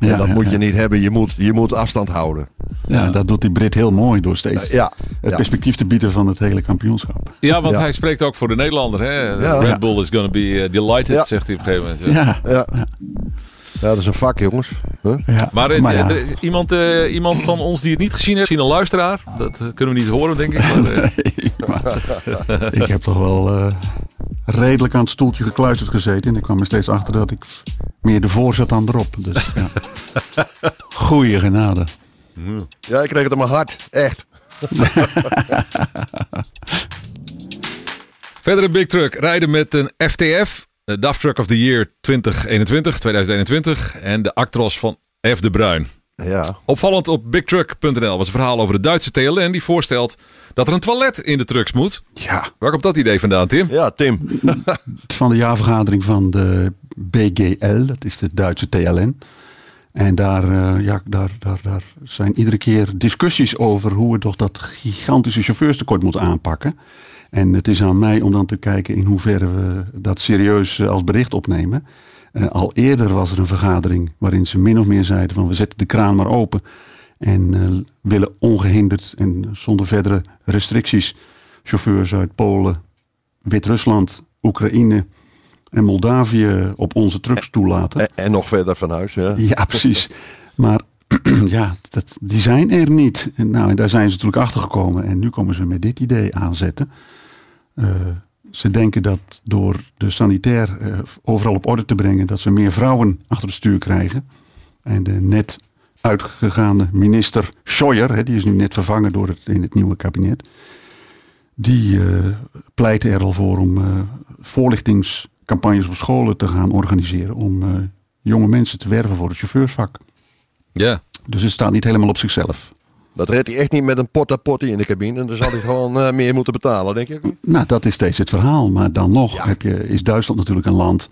Ja, en dat ja, moet je niet hebben. Je moet, je moet afstand houden. Ja, dat doet die Brit heel mooi door steeds Ja, het perspectief te bieden van het hele kampioenschap. Ja, want Ja. hij spreekt ook voor de Nederlander. Hè? Ja. Red. Bull is gonna be uh, delighted, Ja. zegt hij op een gegeven moment. Ja. Ja, Ja. ja, dat is een vak, jongens. Huh? ja. Maar, eh, Maar ja. er is iemand, eh, iemand van ons die het niet gezien heeft, misschien een luisteraar. Dat eh, kunnen we niet horen, denk ik. Maar, eh, Nee, maar ik heb toch wel eh, redelijk aan het stoeltje gekluisterd gezeten. En ik kwam er steeds achter dat ik meer ervoor zat dan erop. Dus ja. Goeie genade. Ja, ik kreeg het in mijn hart. Echt. Verder een big truck. Rijden met een FTF, de DAF Truck of the Year 2021, 2021. En de Actros van F. de Bruin. Ja. Opvallend op bigtruck.nl was een verhaal over de Duitse TLN die voorstelt dat er een toilet in de trucks moet. Ja, Waar komt dat idee vandaan, Tim? Ja, Tim. van de jaarvergadering van de BGL, dat is de Duitse TLN. En daar, eh, ja, daar, daar, daar zijn iedere keer discussies over hoe we toch dat gigantische chauffeurstekort moeten aanpakken. En het is aan mij om dan te kijken in hoeverre we dat serieus eh, als bericht opnemen. Eh, al eerder was er een vergadering waarin ze min of meer zeiden van we zetten de kraan maar open. En eh, willen ongehinderd en zonder verdere restricties chauffeurs uit Polen, Wit-Rusland, Oekraïne en Moldavië op onze trucks toelaten. En, en nog verder van huis. Ja. Ja, precies. Maar ja, dat, die zijn er niet. En, nou, en daar zijn ze natuurlijk achter gekomen. En nu komen ze met dit idee aanzetten. Eh, ze denken dat door de sanitair eh, overal op orde te brengen, dat ze meer vrouwen achter het stuur krijgen. En de net uitgegaande minister Scheuer, hè, die is nu net vervangen door het, in het nieuwe kabinet. Die eh pleit er al voor om eh, voorlichtingscampagnes op scholen te gaan organiseren. Om jonge mensen te werven voor het chauffeursvak. Ja. Dus het staat niet helemaal op zichzelf. Dat redt hij echt niet met een porta potty in de cabine. Dan zal hij gewoon eh, meer moeten betalen, denk ik. Nou, dat is steeds het verhaal. Maar dan nog heb je, is Duitsland natuurlijk een land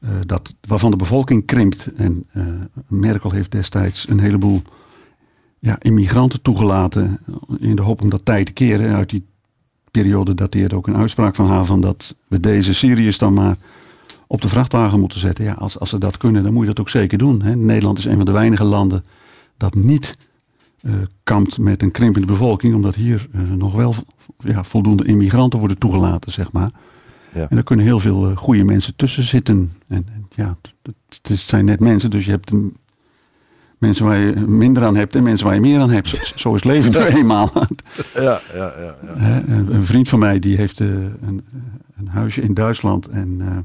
eh, dat, waarvan de bevolking krimpt. En eh, Merkel heeft destijds een heleboel ja, immigranten toegelaten. In de hoop om dat tijd te keren. Uit die periode dateerde ook een uitspraak van haar van dat we deze Syriërs dan maar op de vrachtwagen moeten zetten. Ja, als, als ze dat kunnen, dan moet je dat ook zeker doen. Hè. Nederland is een van de weinige landen dat niet kampt met een krimpende bevolking, omdat hier eh, nog wel ja, voldoende immigranten worden toegelaten, zeg maar. Ja. En er kunnen heel veel eh, goede mensen tussen zitten. En, en ja, het, zijn net mensen, dus je hebt mensen waar je minder aan hebt en mensen waar je meer aan hebt. Zo, zo is leven nu eenmaal. Ja, ja, ja. ja. Een, een vriend van mij die heeft eh, een, een huisje in Duitsland. En eh,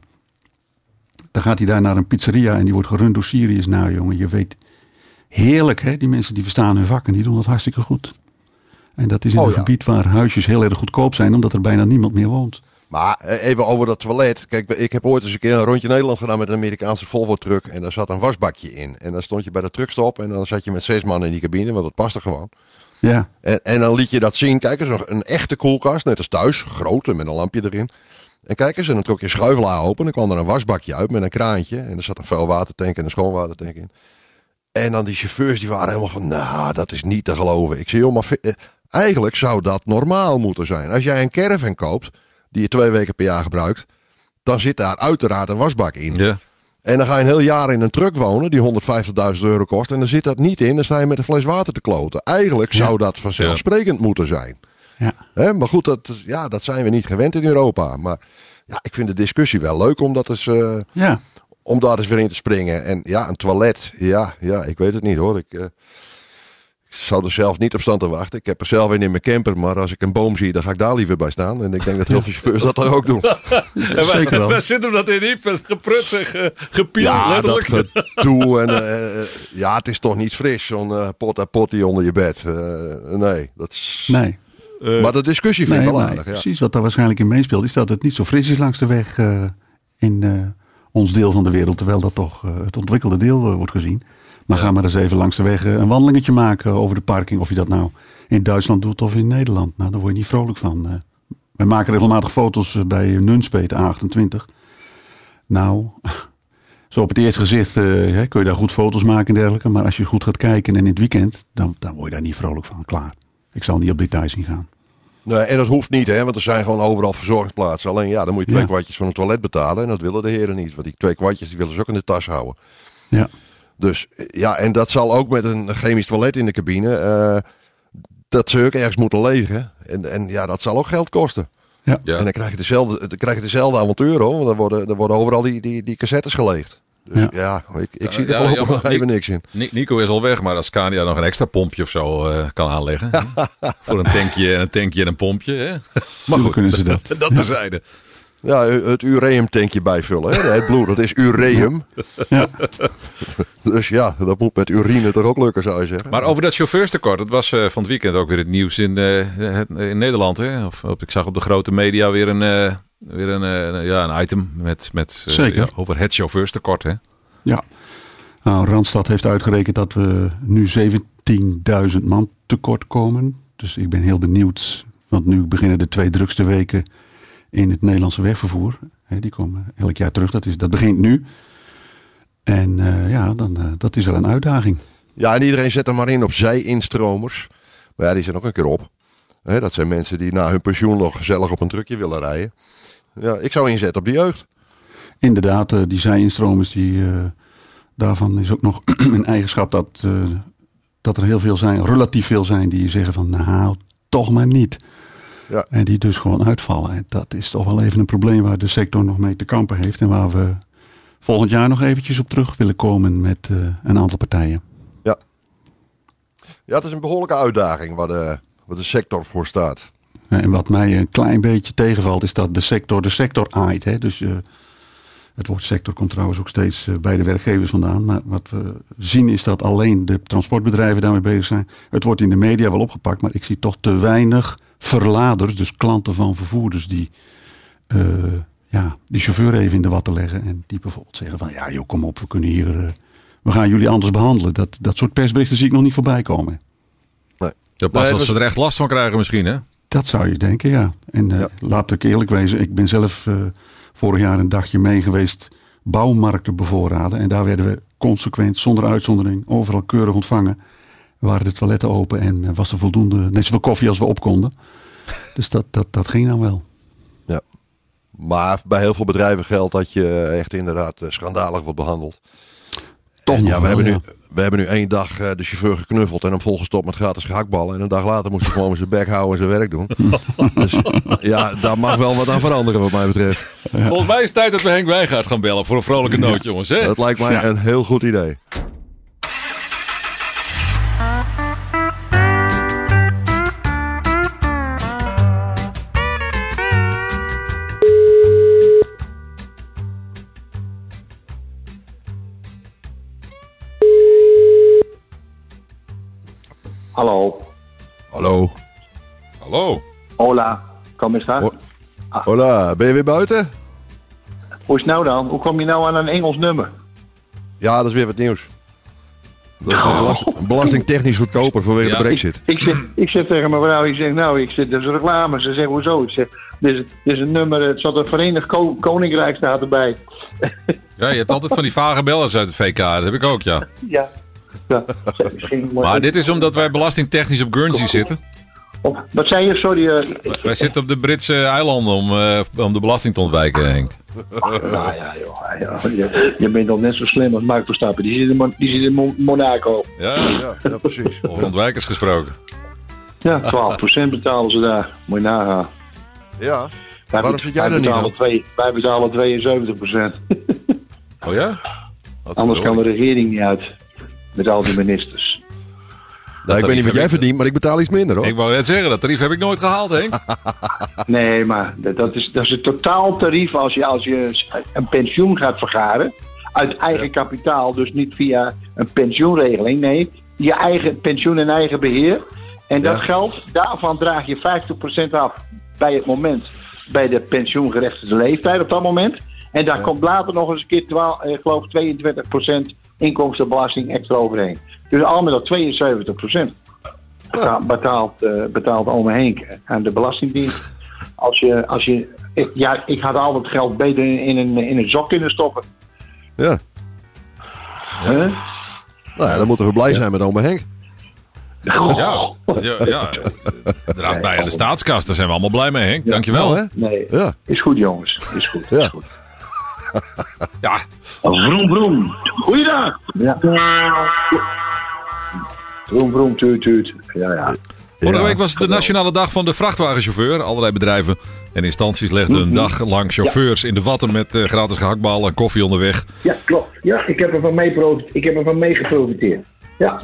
dan gaat hij daar naar een pizzeria en die wordt gerund door Syriërs. Nou jongen, je weet, heerlijk hè. Die mensen die verstaan hun vak en die doen dat hartstikke goed. En dat is in Oh, een ja. gebied waar huisjes heel erg goedkoop zijn, omdat er bijna niemand meer woont. Maar eh, even over dat toilet. Kijk, ik heb ooit eens een keer een rondje Nederland gedaan met een Amerikaanse Volvo-truck. En daar zat een wasbakje in. En dan stond je bij de truckstop en dan zat je met zes man in die cabine, want dat paste gewoon. Ja, En, en dan liet je dat zien. Kijk eens, een, een echte koelkast, net als thuis. Grote, met een lampje erin. En kijk eens, en dan trok je schuifelaar open. En dan kwam er een wasbakje uit met een kraantje. En er zat een vuilwatertank en een schoonwatertank in. En dan die chauffeurs, die waren helemaal van, nou, dat is niet te geloven. Ik zei, joh, maar eh, eigenlijk zou dat normaal moeten zijn. Als jij een caravan koopt, die je twee weken per jaar gebruikt, dan zit daar uiteraard een wasbak in. Ja. En dan ga je een heel jaar in een truck wonen die 150.000 euro kost. En dan zit dat niet in. Dan sta je met een fles water te kloten. Eigenlijk zou dat vanzelfsprekend moeten zijn. ja. Hè, maar goed, dat, ja, dat zijn we niet gewend in Europa. Maar ja, ik vind de discussie wel leuk om dat eens, eh, ja. Om daar eens weer in te springen. En ja, een toilet. Ja, ja ik weet het niet hoor. Ik, eh, ik zou er zelf niet op staan te wachten. Ik heb er zelf een in mijn camper. Maar als ik een boom zie, dan ga ik daar liever bij staan. En ik denk dat heel veel chauffeurs dat er ook doen. Zeker wel. Waar zit hem dat in, Iep? Geprutst en ge, gepield, Ja, dat gedoe. En, eh, eh, ja, het is toch niet fris, zo'n eh, pot à potty onder je bed. Eh, nee, dat is... Nee. maar de discussie vind Nee, ik wel aardig. Ja. precies wat daar waarschijnlijk in meespeelt, is dat het niet zo fris is langs de weg eh, in eh, ons deel van de wereld, terwijl dat toch eh, het ontwikkelde deel eh, wordt gezien. Maar ga maar eens even langs de weg een wandelingetje maken over de parking, of je dat nou in Duitsland doet of in Nederland. Nou, daar word je niet vrolijk van. eh. wij maken regelmatig foto's bij Nunspeet A28. Nou, zo op het eerste gezicht kun je daar goed foto's maken en dergelijke. Maar als je goed gaat kijken en in het weekend, dan, dan word je daar niet vrolijk van. Klaar. Ik zal niet op details ingaan. Nee, en dat hoeft niet, hè, want er zijn gewoon overal verzorgingsplaatsen. Alleen ja, dan moet je twee Ja. kwartjes van een toilet betalen. En dat willen de heren niet. Want die twee kwartjes die willen ze ook in de tas houden. Ja. Dus ja, en dat zal ook met een chemisch toilet in de cabine. eh, dat ze ook ergens moeten legen. En, en ja, dat zal ook geld kosten. Ja. Ja. En dan krijg je dezelfde, dan krijg je dezelfde avontuur hoor. Want dan worden, dan worden overal die, die, die cassettes geleegd. Dus Ja. ja, ik, ik zie er ja, voorlopig nog even ik- niks in. Ni- Nico is al weg, maar als Scania nog een extra pompje of zo eh, kan aanleggen. Voor een tankje en een tankje en een pompje. Hè? Maar goed, kunnen ze dat? dat terzijde. Ja, het ureumtankje bijvullen. Hè? Het bloed, dat is ureum. Ja. Dus ja, dat moet met urine toch ook lukken, zou je zeggen. Maar over dat chauffeurstekort, dat was eh, van het weekend ook weer het nieuws in, eh, in Nederland. Hè? Of, op, ik zag op de grote media weer een, eh, weer een, eh, ja, een item met, met, eh, Zeker. ja, over het chauffeurstekort. Hè? Ja. Nou, Randstad heeft uitgerekend dat we nu 17.000 man tekort komen. Dus ik ben heel benieuwd. Want nu beginnen de twee drukste weken in het Nederlandse wegvervoer. Hè, die komen elk jaar terug. Dat, is, dat begint nu. En eh, ja, dan, dat is wel een uitdaging. Ja, en iedereen zet er maar in op zij-instromers. Maar ja, die zijn ook een keer op. Hè, dat zijn mensen die na hun pensioen nog gezellig op een truckje willen rijden. Ja, ik zou inzetten op de jeugd. Inderdaad, eh, die zij-instromers, die, eh, daarvan is ook nog een eigenschap dat, eh, dat er heel veel zijn, relatief veel zijn, die zeggen van nou, toch maar niet. Ja. En die dus gewoon uitvallen. En dat is toch wel even een probleem waar de sector nog mee te kampen heeft. En waar we volgend jaar nog eventjes op terug willen komen met een aantal partijen. Ja, het is een behoorlijke uitdaging waar de, waar de sector voor staat. En wat mij een klein beetje tegenvalt is dat de sector de sector aait. Hè? Dus eh, het woord sector komt trouwens ook steeds eh, bij de werkgevers vandaan. Maar wat we zien is dat alleen de transportbedrijven daarmee bezig zijn. Het wordt in de media wel opgepakt, maar ik zie toch te weinig verladers, dus klanten van vervoerders die eh, ja, die chauffeur even in de watten leggen. En die bijvoorbeeld zeggen van ja joh kom op, we kunnen hier, eh, we gaan jullie anders behandelen. Dat, dat soort persberichten zie ik nog niet voorbij komen. Ja, pas Nee, als dus- ze er echt last van krijgen misschien. Hè? Dat zou je denken, ja. En eh, Ja. laat ik eerlijk wezen, ik ben zelf eh, vorig jaar een dagje mee geweest bouwmarkten bevoorraden. En daar werden we consequent, zonder uitzondering, overal keurig ontvangen. Waren de toiletten open en eh, was er voldoende, net zoveel koffie als we op konden. Dus dat, dat, dat ging dan wel. Ja. Maar bij heel veel bedrijven geldt dat je echt inderdaad schandalig wordt behandeld. Toch nog ja, we, wel, hebben ja. nu, we hebben nu één dag eh, de chauffeur geknuffeld en hem volgestopt met gratis gehaktballen. En een dag later moest hij gewoon zijn bek houden en zijn werk doen. dus ja, daar mag wel wat aan veranderen wat mij betreft. Volgens mij is het tijd dat we Henk Wijngaard gaan bellen voor een vrolijke noot, jongens. Hè? Dat lijkt mij Ja. een heel goed idee. Hallo. Hola. Kom eens daar. Ho- Hola, ben je weer buiten? Hoe is het nou dan? Hoe kom je nou aan een Engels nummer? Ja, dat is weer wat nieuws. Dat is belast- belastingtechnisch goedkoper vanwege Ja. de brexit. Ik zeg, ik zeg tegen mijn vrouw, ik zeg nou, ik zeg, dat is reclame. Ze zegt, hoezo? Ik zeg, dit is, dit is een nummer, het zat een Verenigd Ko- Koninkrijk staat erbij. Ja, je hebt altijd van die vage bellers uit het VK. Dat heb ik ook, ja. Ja. ja. Maar dit is omdat wij belastingtechnisch op Guernsey zitten. Wat zei je? Sorry. eh, Wij zitten op de Britse eilanden om, eh, om de belasting te ontwijken, Henk. nou ja, joh. ja, je, je bent nog net zo slim als Mark Verstappen. Die zit in, Mon- die zit in Mon- Monaco. Ja, Ja, ja precies. over ontwijkers gesproken. Ja, 12% betalen ze daar. Moet je nagaan. Ja, Wij Waarom zit jij er niet twee- Wij betalen 72%. Oh ja? Anders kan de regering niet uit. Met al die ministers. Nou, ik weet niet wat jij verdient, maar ik betaal iets minder hoor. Ik wou net zeggen, dat tarief heb ik nooit gehaald, Henk. Nee, maar dat is, dat is het totaaltarief als je, als je een pensioen gaat vergaren. Uit eigen kapitaal, dus niet via een pensioenregeling. Nee, je eigen pensioen en eigen beheer. En dat Ja. geld, daarvan draag je 50% af bij het moment. Bij de pensioengerechtigde leeftijd op dat moment. En daar komt later nog eens een keer, 12, eh, ik geloof 22% inkomstenbelasting extra overheen. Dus al met al 72% betaalt, betaalt, eh, betaalt ome Henk aan de Belastingdienst. Als je, als je, ik, ja, ik had al het geld beter in, in een, in een zak kunnen stoppen. Ja. Huh? Nou ja, dan moeten we blij zijn met oma Henk. Ja, ja, ja. draagt bij aan de staatskas. Daar zijn we allemaal blij mee, Henk. Dankjewel. Nou, hè? Nee, Ja. is goed jongens. Is goed. Ja. Is goed. Ja, Vroom, vroom. Goeiedag. Ja. Vroom, vroom, tuut, tuut. Ja, ja. Vorige Ja. week was het de Nationale Dag van de Vrachtwagenchauffeur. Allerlei bedrijven en instanties legden een dag lang chauffeurs in de watten met eh, gratis gehaktballen en koffie onderweg. ja, klopt. Ja, ik heb ervan mee, profi- ik heb ervan mee geprofiteerd. Ja.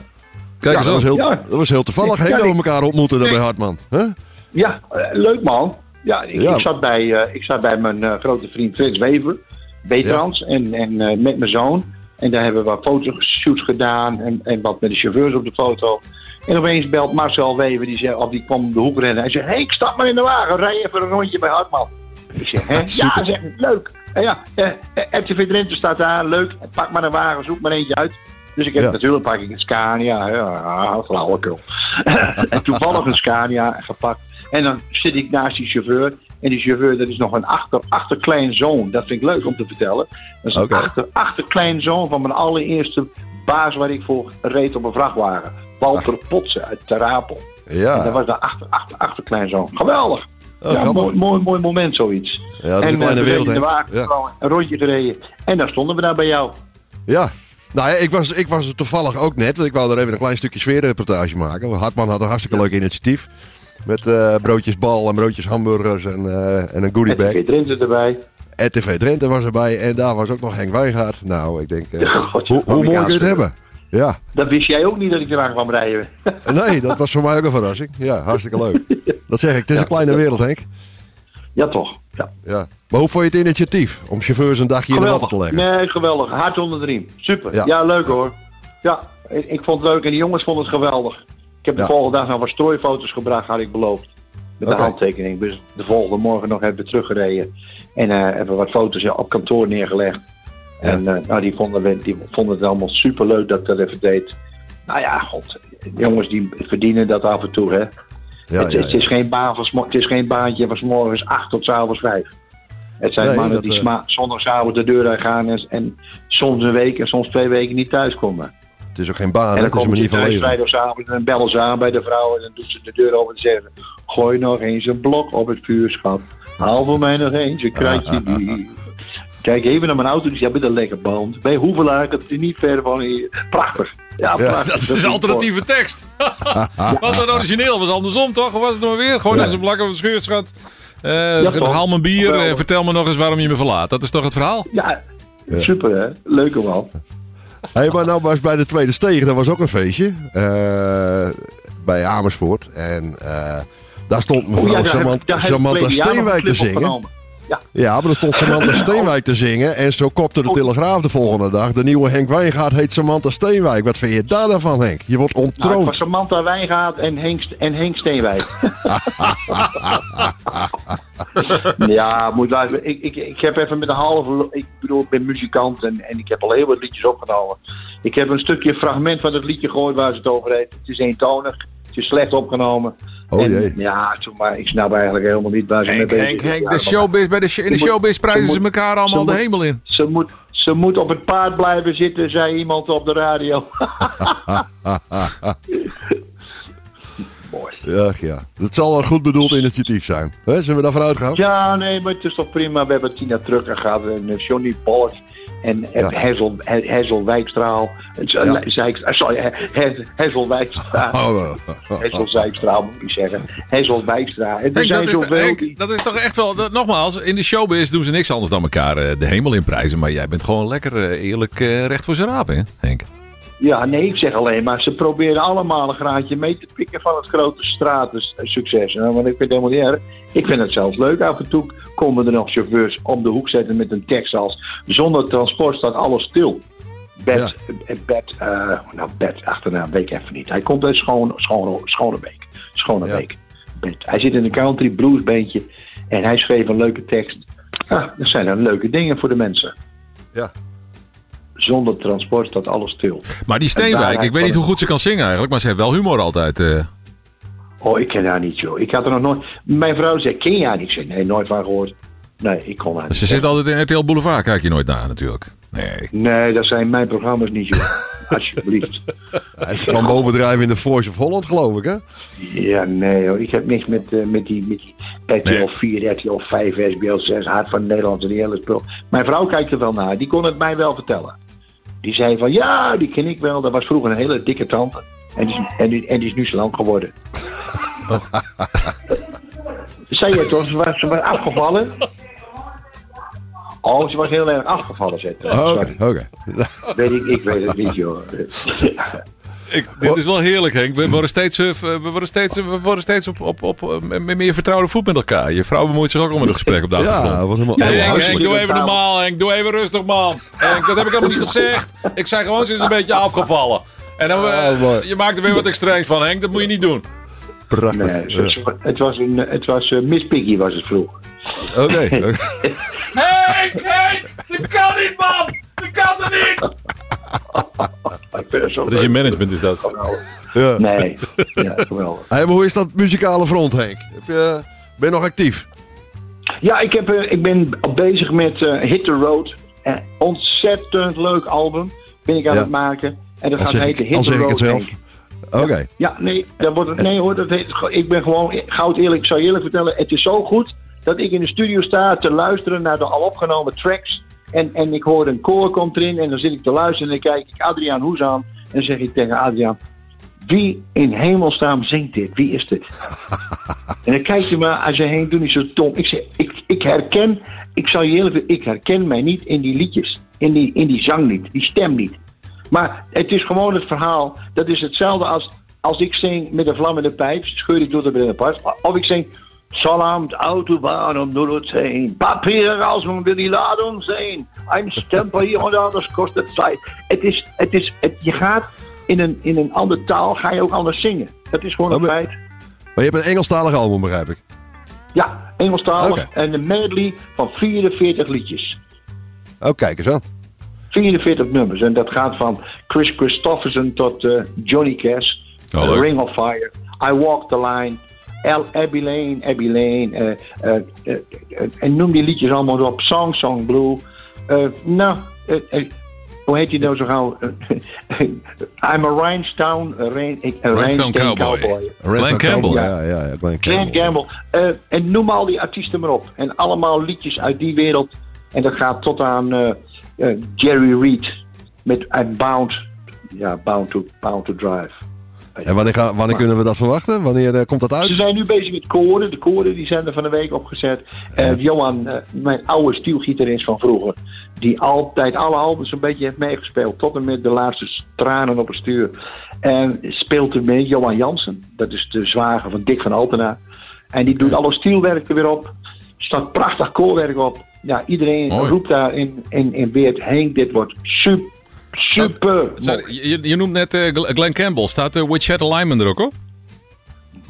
Kijk Ja, dat was heel, Ja. dat was heel toevallig Ja, hè, dat we elkaar ontmoeten daar bij Hartman. Huh? Ja, eh, leuk man. Ja, ik, Ja. Ik, zat bij, eh, ik zat bij mijn eh, grote vriend Frits Wever, Betrans, en, en eh, met mijn zoon. En daar hebben we wat fotoshoots gedaan en, en wat met de chauffeurs op de foto. En opeens belt Marcel Wever, die, zei, of die kwam de hoek rennen. Hij zei, hey, ik stap maar in de wagen, rij even een rondje bij Hartman. Ik zeg, hè? ja, zeg leuk. En ja, eh, eh, RTV Drenthe staat daar, leuk. Pak maar een wagen, zoek maar eentje uit. Dus ik heb Ja. natuurlijk pak ik een Scania, ja, flauwekul. en toevallig een Scania gepakt. En dan zit ik naast die chauffeur. En die chauffeur, dat is nog een achter, achterkleinzoon. Dat vind ik leuk om te vertellen. Dat is een achter, achterkleinzoon van mijn allereerste baas waar ik voor reed op een vrachtwagen. Walter Potsen uit Terapel. En dat Ja, was de achter, achter, achterkleinzoon. Geweldig. Oh, ja, mooi, mooi, mooi moment zoiets. Ja, en kleine eh, wereld, in de wagen, Ja. een rondje gereden. En daar stonden we daar bij jou. ja. Nou ja, ik was, ik was er toevallig ook net. want Ik wou er even een klein stukje sfeerreportage maken. Hartman had een hartstikke leuk initiatief. Met eh, broodjes bal en broodjes hamburgers en, eh, en een goodie Met bag. de Drenthe erbij. RTV Drenthe was erbij en daar was ook nog Henk Wijngaard. Nou, ik denk, eh, God, hoe, hoe mooi kun je het hebben? Ja, Dat wist jij ook niet dat ik eraan kwam rijden. nee, dat was voor mij ook een verrassing. Ja, hartstikke leuk. Dat zeg ik, het is een kleine wereld, Henk. Ja, toch. Ja. Ja. Maar hoe vond je het initiatief om chauffeurs een dagje in de watten te leggen? Nee, geweldig. Hart onder de riem. Super. Ja. Ja, leuk hoor. Ja, ik, ik vond het leuk en die jongens vonden het geweldig. Ik heb de Ja. volgende dag nog wat strooifoto's gebracht, had ik beloofd. Met de handtekening. Dus de volgende morgen nog hebben we teruggereden. En eh hebben we wat foto's op kantoor neergelegd. Ja. En eh, nou, die, vonden we, die vonden het allemaal super leuk dat ik dat even deed. Nou ja, god. De jongens die verdienen dat af en toe, hè. Ja, het, is geen baan van, het is geen baantje van 's morgens 8 tot avonds 5. Het zijn Nee, mannen dat, die eh, sma- zondagavond de deur uitgaan en, en soms een week en soms twee weken niet thuiskomen. Het is ook geen baan, hè? het is een manier van leven. vrijdagavond en dan bellen ze aan bij de vrouw en dan doet ze de deur open en zeggen gooi nog eens een blok op het vuurschap. Haal voor mij nog eens een kratje bier. Kijk even naar mijn auto, die hebben een lekker band. Bij Hoevelaar, dat is niet ver van hier. Prachtig. Ja, prachtig. Dat is alternatieve tekst. Was dat origineel? Was andersom toch? Of was het nog weer? Gewoon Ja. eens een blak op het schuurschat. Eh haal mijn bier en vertel me nog eens waarom je me verlaat. Dat is toch het verhaal? Ja, super hè. Leuke man. Hey, maar nou was bij de Tweede Steeg, dat was ook een feestje. eh, bij Amersfoort. En eh, daar stond mevrouw Oh ja, heb- Samantha, Steenwijk een te zingen. Ja, Ja, maar er stond Samantha Steenwijk te zingen. En zo kopte de Oh. Telegraaf de volgende dag. De nieuwe Henk Wijngaard heet Samantha Steenwijk. Wat vind je daar dan van, Henk? Je wordt nou, ontroond. was Samantha Wijngaard en Henk, en Henk Steenwijk. ja, moet luisteren. Ik, ik, ik heb even met een halve... Ik bedoel, ik ben muzikant en, en ik heb al heel wat liedjes opgenomen. Ik heb een stukje fragment van het liedje gehoord waar ze het over heeft. Het is eentonig. Het is slecht opgenomen. Oh En, jee. Ja, toen maar, ik snap eigenlijk helemaal niet waar ze mee Henk, bezig Henk, is. Henk. Ja, De maar- showbiz, bij de, sh- in de showbiz prijzen ze elkaar allemaal ze de moet- hemel in. Ze moet, ze moet op het paard blijven zitten, zei iemand op de radio. Mooi. Ja, ja. Het zal een goed bedoeld initiatief zijn. Hè, zullen we daarvan uitgaan? Ja, nee, maar het is toch prima. We hebben Tina Trucker gehad en eh, Johnny Pollock en eh, Ja. Hessel, He- Hessel Wijkstra. Ja. Zijkstra, sorry, He- He- Hessel Wijkstra. Oh, Hessel Zijkstra moet ik zeggen. Hessel Wijkstra. En er Henk, zijn dat, is, zoveel Henk, die- dat is toch echt wel... dat- nogmaals, in de showbiz doen ze niks anders dan elkaar eh, de hemel in prijzen. Maar jij bent gewoon lekker eh, eerlijk eh, recht voor zijn raap, hè, Henk? Ja, nee, ik zeg alleen maar, ze proberen allemaal een graadje mee te pikken van het grote stratensucces. Nou, want ik vind het helemaal niet erg. Ik vind het zelfs leuk. Af en toe komen er nog chauffeurs om de hoek zetten met een tekst als... Zonder transport staat alles stil. Bed, eh, bed, eh, nou bed, achterna, weet ik even niet. Hij komt uit Schone, Schone, Schonebeek. Schonebeek. Bed. Hij zit in een country bluesbeentje en hij schreef een leuke tekst. Ah, dat zijn dan leuke dingen voor de mensen. Ja. Zonder transport staat alles stil. Maar die En Steenwijk, ik weet niet hoe goed ze kan zingen eigenlijk. Maar ze heeft wel humor altijd. eh. Oh, ik ken haar niet, joh. Ik had er nog nooit... Mijn vrouw zei, ken je haar niet? Ik zei, nee, nooit van gehoord. Nee, ik kon haar niet. Ze zit altijd in RTL Boulevard, kijk je nooit naar natuurlijk. Nee. Nee, dat zijn mijn programma's niet, joh. Alsjeblieft. Hij kan bovendrijven in de Voice of Holland, geloof ik, hè? Ja, nee, hoor. Ik heb niks met, eh, met die, met die RTL Nee. 4, RTL 5, SBL 6, Hart van Nederland en die hele spul. Mijn vrouw kijkt er wel naar. Die kon het mij wel vertellen. Die zei van, ja, die ken ik wel. Dat was vroeger een hele dikke tante. En die is, en die, en die is nu slank geworden. Zei je toch, ze was, ze was afgevallen? Oh, ze was heel erg afgevallen, zei ze. Oh, Oké, oké. Weet ik, ik weet het niet, joh. Ik, dit is wel heerlijk, Henk. We worden steeds, eh, we worden steeds, we worden steeds op, op, op, eh, met meer vertrouwde voet met elkaar. Je vrouw bemoeit zich ook al met het gesprek op de Ja, achtergrond. dat was helemaal... Ja, Hey, ja, Henk, doe even normaal, Henk. Doe even rustig, man. Henk, dat heb ik helemaal niet gezegd. Ik zei gewoon, ze is een beetje afgevallen. En dan, eh, Oh, mooi. je maakt er weer wat extreems van, Henk. Dat moet je niet doen. Prachtig. Nee, het, was- het was, een, het was eh, Miss Piggy was het vroeger. Oké, oké. Henk, Henk, dat kan niet, man. Dat kan er niet. Ik zo Wat is je management, is dat? Ja. Nee, ja, geweldig. Hey, maar hoe is dat muzikale front, Henk? Heb je, ben je nog actief? Ja, ik, heb, eh, ik ben bezig met eh, Hit the Road. Een ontzettend leuk album ben ik aan Ja. het maken. En dat gaat heten ik, Hit the zeg ik Road. het zelf. Henk. Oké. Ja, nee, dat wordt het, nee hoor, dat heet, ik ben gewoon goud eerlijk. Ik zou je eerlijk vertellen, het is zo goed dat ik in de studio sta te luisteren naar de al opgenomen tracks. En, en ik hoor een koor komt erin en dan zit ik te luisteren en dan kijk ik Adriaan Hoes aan. En dan zeg ik tegen Adriaan, wie in hemelsnaam zingt dit? Wie is dit? en dan kijkt hij me aan zijn heen, doe niet zo dom. Ik zeg, ik, ik herken, ik zal je eerlijk ik herken mij niet in die liedjes. In die, in die zang niet, die stem niet. Maar het is gewoon het verhaal. Dat is hetzelfde als als ik zing met een vlammende pijp, scheur ik door de binnenpas. Of ik zing. Salamt Autobahn om 010. Papier als man wil die lading zijn. Een stempel hier daar, dat kost het tijd. Het is, het is, het, je gaat in een, in een andere taal, ga je ook anders zingen. Dat is gewoon Oh, een maar- feit. Maar je hebt een Engelstalig album, begrijp ik. Ja, Engelstalig en een medley van 44 liedjes. Oh, kijk eens aan. 44 nummers. En dat gaat van Chris Christofferson tot eh, Johnny Cash. Oh. Ring of Fire. I Walk the Line. El Abbey Lane, Abbey Lane. eh, eh, eh, en noem die liedjes allemaal op. Song Song Blue. Eh, nou, hoe heet die nou zo gauw? I'm a Rhinestone, a rain, a Rhinestone Rhinestone Cowboy. Cowboy. Rest Campbell. Ja, ja, ja. Glenn Glenn Campbell. Gamble. En noem al die artiesten maar op. En allemaal liedjes uit die wereld. En dat gaat tot aan Jerry Reed. Met I'm Bound. Ja, Bound to, bound to Drive. En wanneer, gaan- wanneer kunnen we dat verwachten? Wanneer eh, komt dat Ze uit? zijn nu bezig met koren. De koren die zijn er van de week opgezet. Eh, Johan, eh, mijn oude stielgitarist van vroeger. Die altijd alle albums een beetje heeft meegespeeld. Tot en met de laatste tranen op het stuur. En speelt er mee Johan Jansen. Dat is de zwager van Dick van Altena. En die doet alle stielwerk er weer op. Er staat prachtig koorwerk op. Ja, iedereen Mooi. roept daar in, in, in Weert. Henk, dit wordt super, super. Sorry, je, je noemt net eh, Gl- Glenn Campbell. Staat de Witchet Alignment er ook op?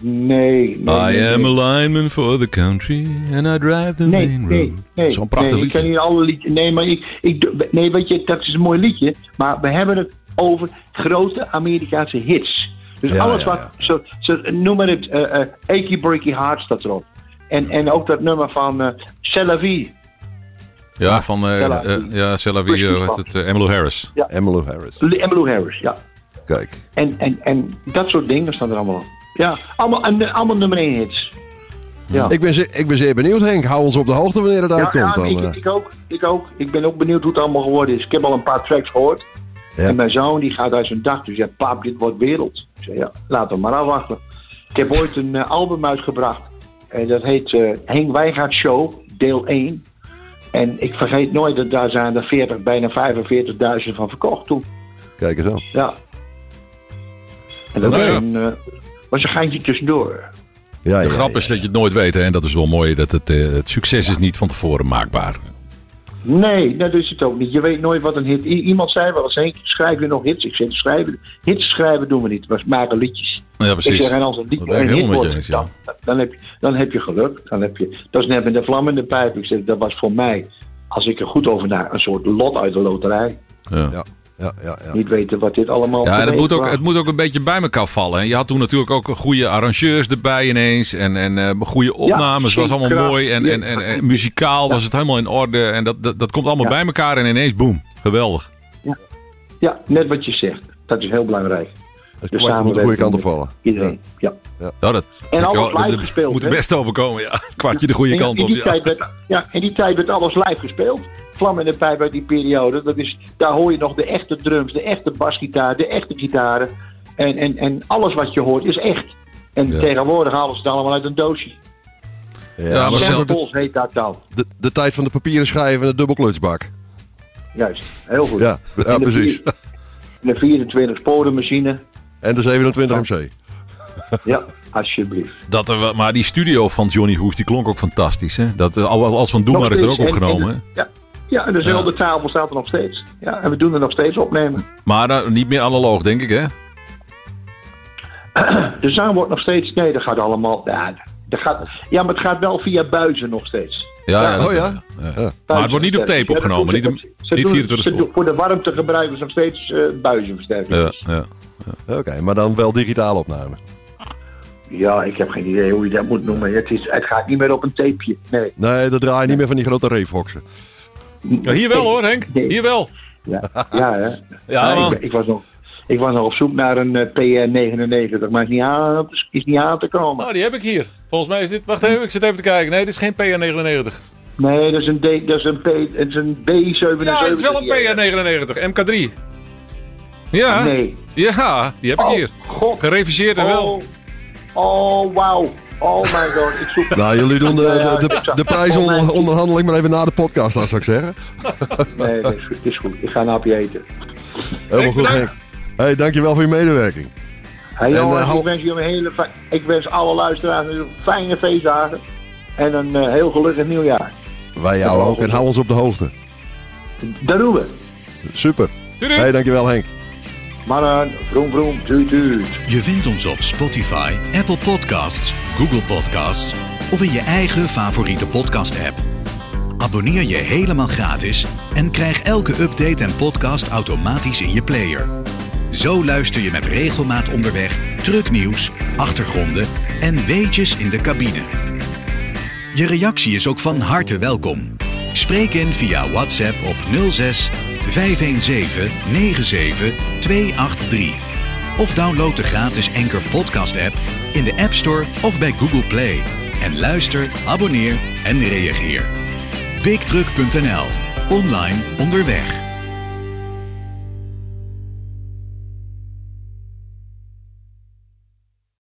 Nee, nee, I nee, am nee. a lineman for the country and I drive the Nee, main nee, road. nee. Zo'n prachtig nee, Ik ken liedje. niet alle liedjes. Nee, maar ik, ik, nee, weet je, dat is een mooi liedje. Maar we hebben het over grote Amerikaanse hits. Dus Ja, alles ja, wat, Zo, zo, noem maar het, eh eh, Achy Breaky Heart staat erop. En, en ook dat nummer van eh C'est la vie. Ja, van eh, Cella- eh, ja, Cella heet het? eh, Emmylou Harris. Emmylou Harris. Emmylou Harris, ja. Kijk. En, en, en dat soort dingen staan er allemaal op. Ja, allemaal, en, allemaal nummer 1 hits. Ja. Ik ben, zeer, ik ben zeer benieuwd, Henk. Hou ons op de hoogte wanneer het Ja, uitkomt. ja, dan, ik, ik ook. Ik ook. Ik ben ook benieuwd hoe het allemaal geworden is. Ik heb al een paar tracks gehoord. Ja. En mijn zoon die gaat uit zijn dag. Dus ja, pap, dit wordt wereld. Ik zei, ja, laten we maar afwachten. Ik heb ooit een album uitgebracht. En dat heet eh Henk Wijngaard Show, deel 1. En ik vergeet nooit dat daar zijn er 40, bijna 45.000 van verkocht toen. Kijk eens aan. Ja. En dat Oké. was, een, eh, was een geintje tussendoor. Ja, De ja, grap ja. is dat je het nooit weet. Hè? En dat is wel mooi. Dat het, eh, het succes is niet van tevoren maakbaar. Nee, dat is het ook niet. Je weet nooit wat een hit... I- iemand zei wel eens, Henk, schrijf je nog hits? Ik zeg, schrijven, hits schrijven doen we niet. We maken liedjes. Ja, Ik precies. zeg, en als een ik een hit wordt, je eens, ja. dan, dan, heb je, dan heb je geluk. Dan heb je, dat is net met de vlam in de pijp. Ik zeg, dat was voor mij, als ik er goed over na, een soort lot uit de loterij. Ja. Ja, ja, ja, ja. Niet weten wat dit allemaal Ja, en het moet, ook, het moet ook een beetje bij elkaar vallen. hè. Je had toen natuurlijk ook goede arrangeurs erbij ineens. En, en eh, goede opnames. was allemaal mooi. En, en, en, en muzikaal was het helemaal in orde. En dat, dat, dat komt allemaal Ja. bij elkaar. En ineens, boem. Geweldig. Ja, net wat je zegt. Dat is heel belangrijk. Het De kwartje moet de goede kant op vallen. Iedereen, ja. Nou, dat, En alles live dat gespeeld, Moet er hè? best overkomen, ja. Kwartje de goede En ja, kant in op. die Ja. tijd werd, ja, in die tijd werd alles live gespeeld. Vlam in de pijp uit die periode. Dat is, daar hoor je nog de echte drums, de echte basgitaar, de echte gitaren. En, en, en alles wat je hoort is echt. En Ja. tegenwoordig halen ze het allemaal uit een doosje. Ja, Ja, maar zelf- heet dat dan. de, de tijd van de papieren schrijven en de dubbelklutsbak. Juist, heel goed. Ja, ja En precies. vier- De 24 sporenmachine. En de 27 MC. Ja, alsjeblieft. Dat er, maar die studio van Johnny Hoes, die klonk ook fantastisch. Hè? Dat, eh, al- als van Doe Nog maar is er ook. En- opgenomen. en-? Ja, ja, en dezelfde tafel staat er nog steeds. Ja, en we doen er nog steeds opnemen. Maar eh, niet meer analoog, denk ik, hè? De zang wordt nog steeds. Nee, dat gaat allemaal. Ja, dat gaat, ja, maar het gaat wel via buizen nog steeds. Ja, Ja. dat- Oh ja? ja. Maar het wordt niet op tape Ja, opgenomen. Niet, ze- op- ze niet doen- 24 ze doen- Voor de warmte gebruiken ze nog steeds eh buizenversterkers. Ja, Ja. ja. Oké, maar dan wel digitale opname. ik heb geen idee hoe je dat moet noemen. Het, is, het gaat niet meer op een tapeje. Nee. Nee, dat draai je niet meer van die grote reefhoksen. Hier wel hoor, Henk. Hier wel. Ja, ja, hè? Ja, ik, ik, was nog, ik was nog op zoek naar een eh, PR99, maar is niet aan, is niet aan te komen. Nou, die heb ik hier. Volgens mij is dit... Wacht even, ik zit even te kijken. Nee, dit is geen PR99. Nee, dat is een, D, dat is een, P, dat is een B77. Ja, het is wel een PR99. MK3. Ja. Nee. Ja, die heb ik Oh, hier. God. Gereviseerd en wel. Oh, oh wauw. Oh my god, ik zoek... Nou, jullie doen de, Ja, de, de, prijsonderhandeling maar even na de podcast aan, zou ik zeggen. Nee, dat is, goed, is goed. Ik ga een hapje eten. Helemaal goed. Henk. Hey, dankjewel voor je medewerking. Hey, En, eh, ik wens jullie een hele Ik wens alle luisteraars een fijne feestdagen. En een eh, heel gelukkig nieuwjaar. Wij jou ook en hou ons op de hoogte. Dat doen we. Super. Tudu. Hey, dankjewel Henk. Mannen, vroom vroom, tuut tuut. Je vindt ons op Spotify, Apple Podcasts, Google Podcasts of in je eigen favoriete podcast-app. Abonneer je helemaal gratis en krijg elke update en podcast automatisch in je player. Zo luister je met regelmaat onderweg trucknieuws, achtergronden en weetjes in de cabine. Je reactie is ook van harte welkom. Spreek in via WhatsApp op 06 517 97 283. Of download de gratis Anchor Podcast app in de App Store of bij Google Play. En luister, abonneer en reageer. BigTruck.nl. Online onderweg.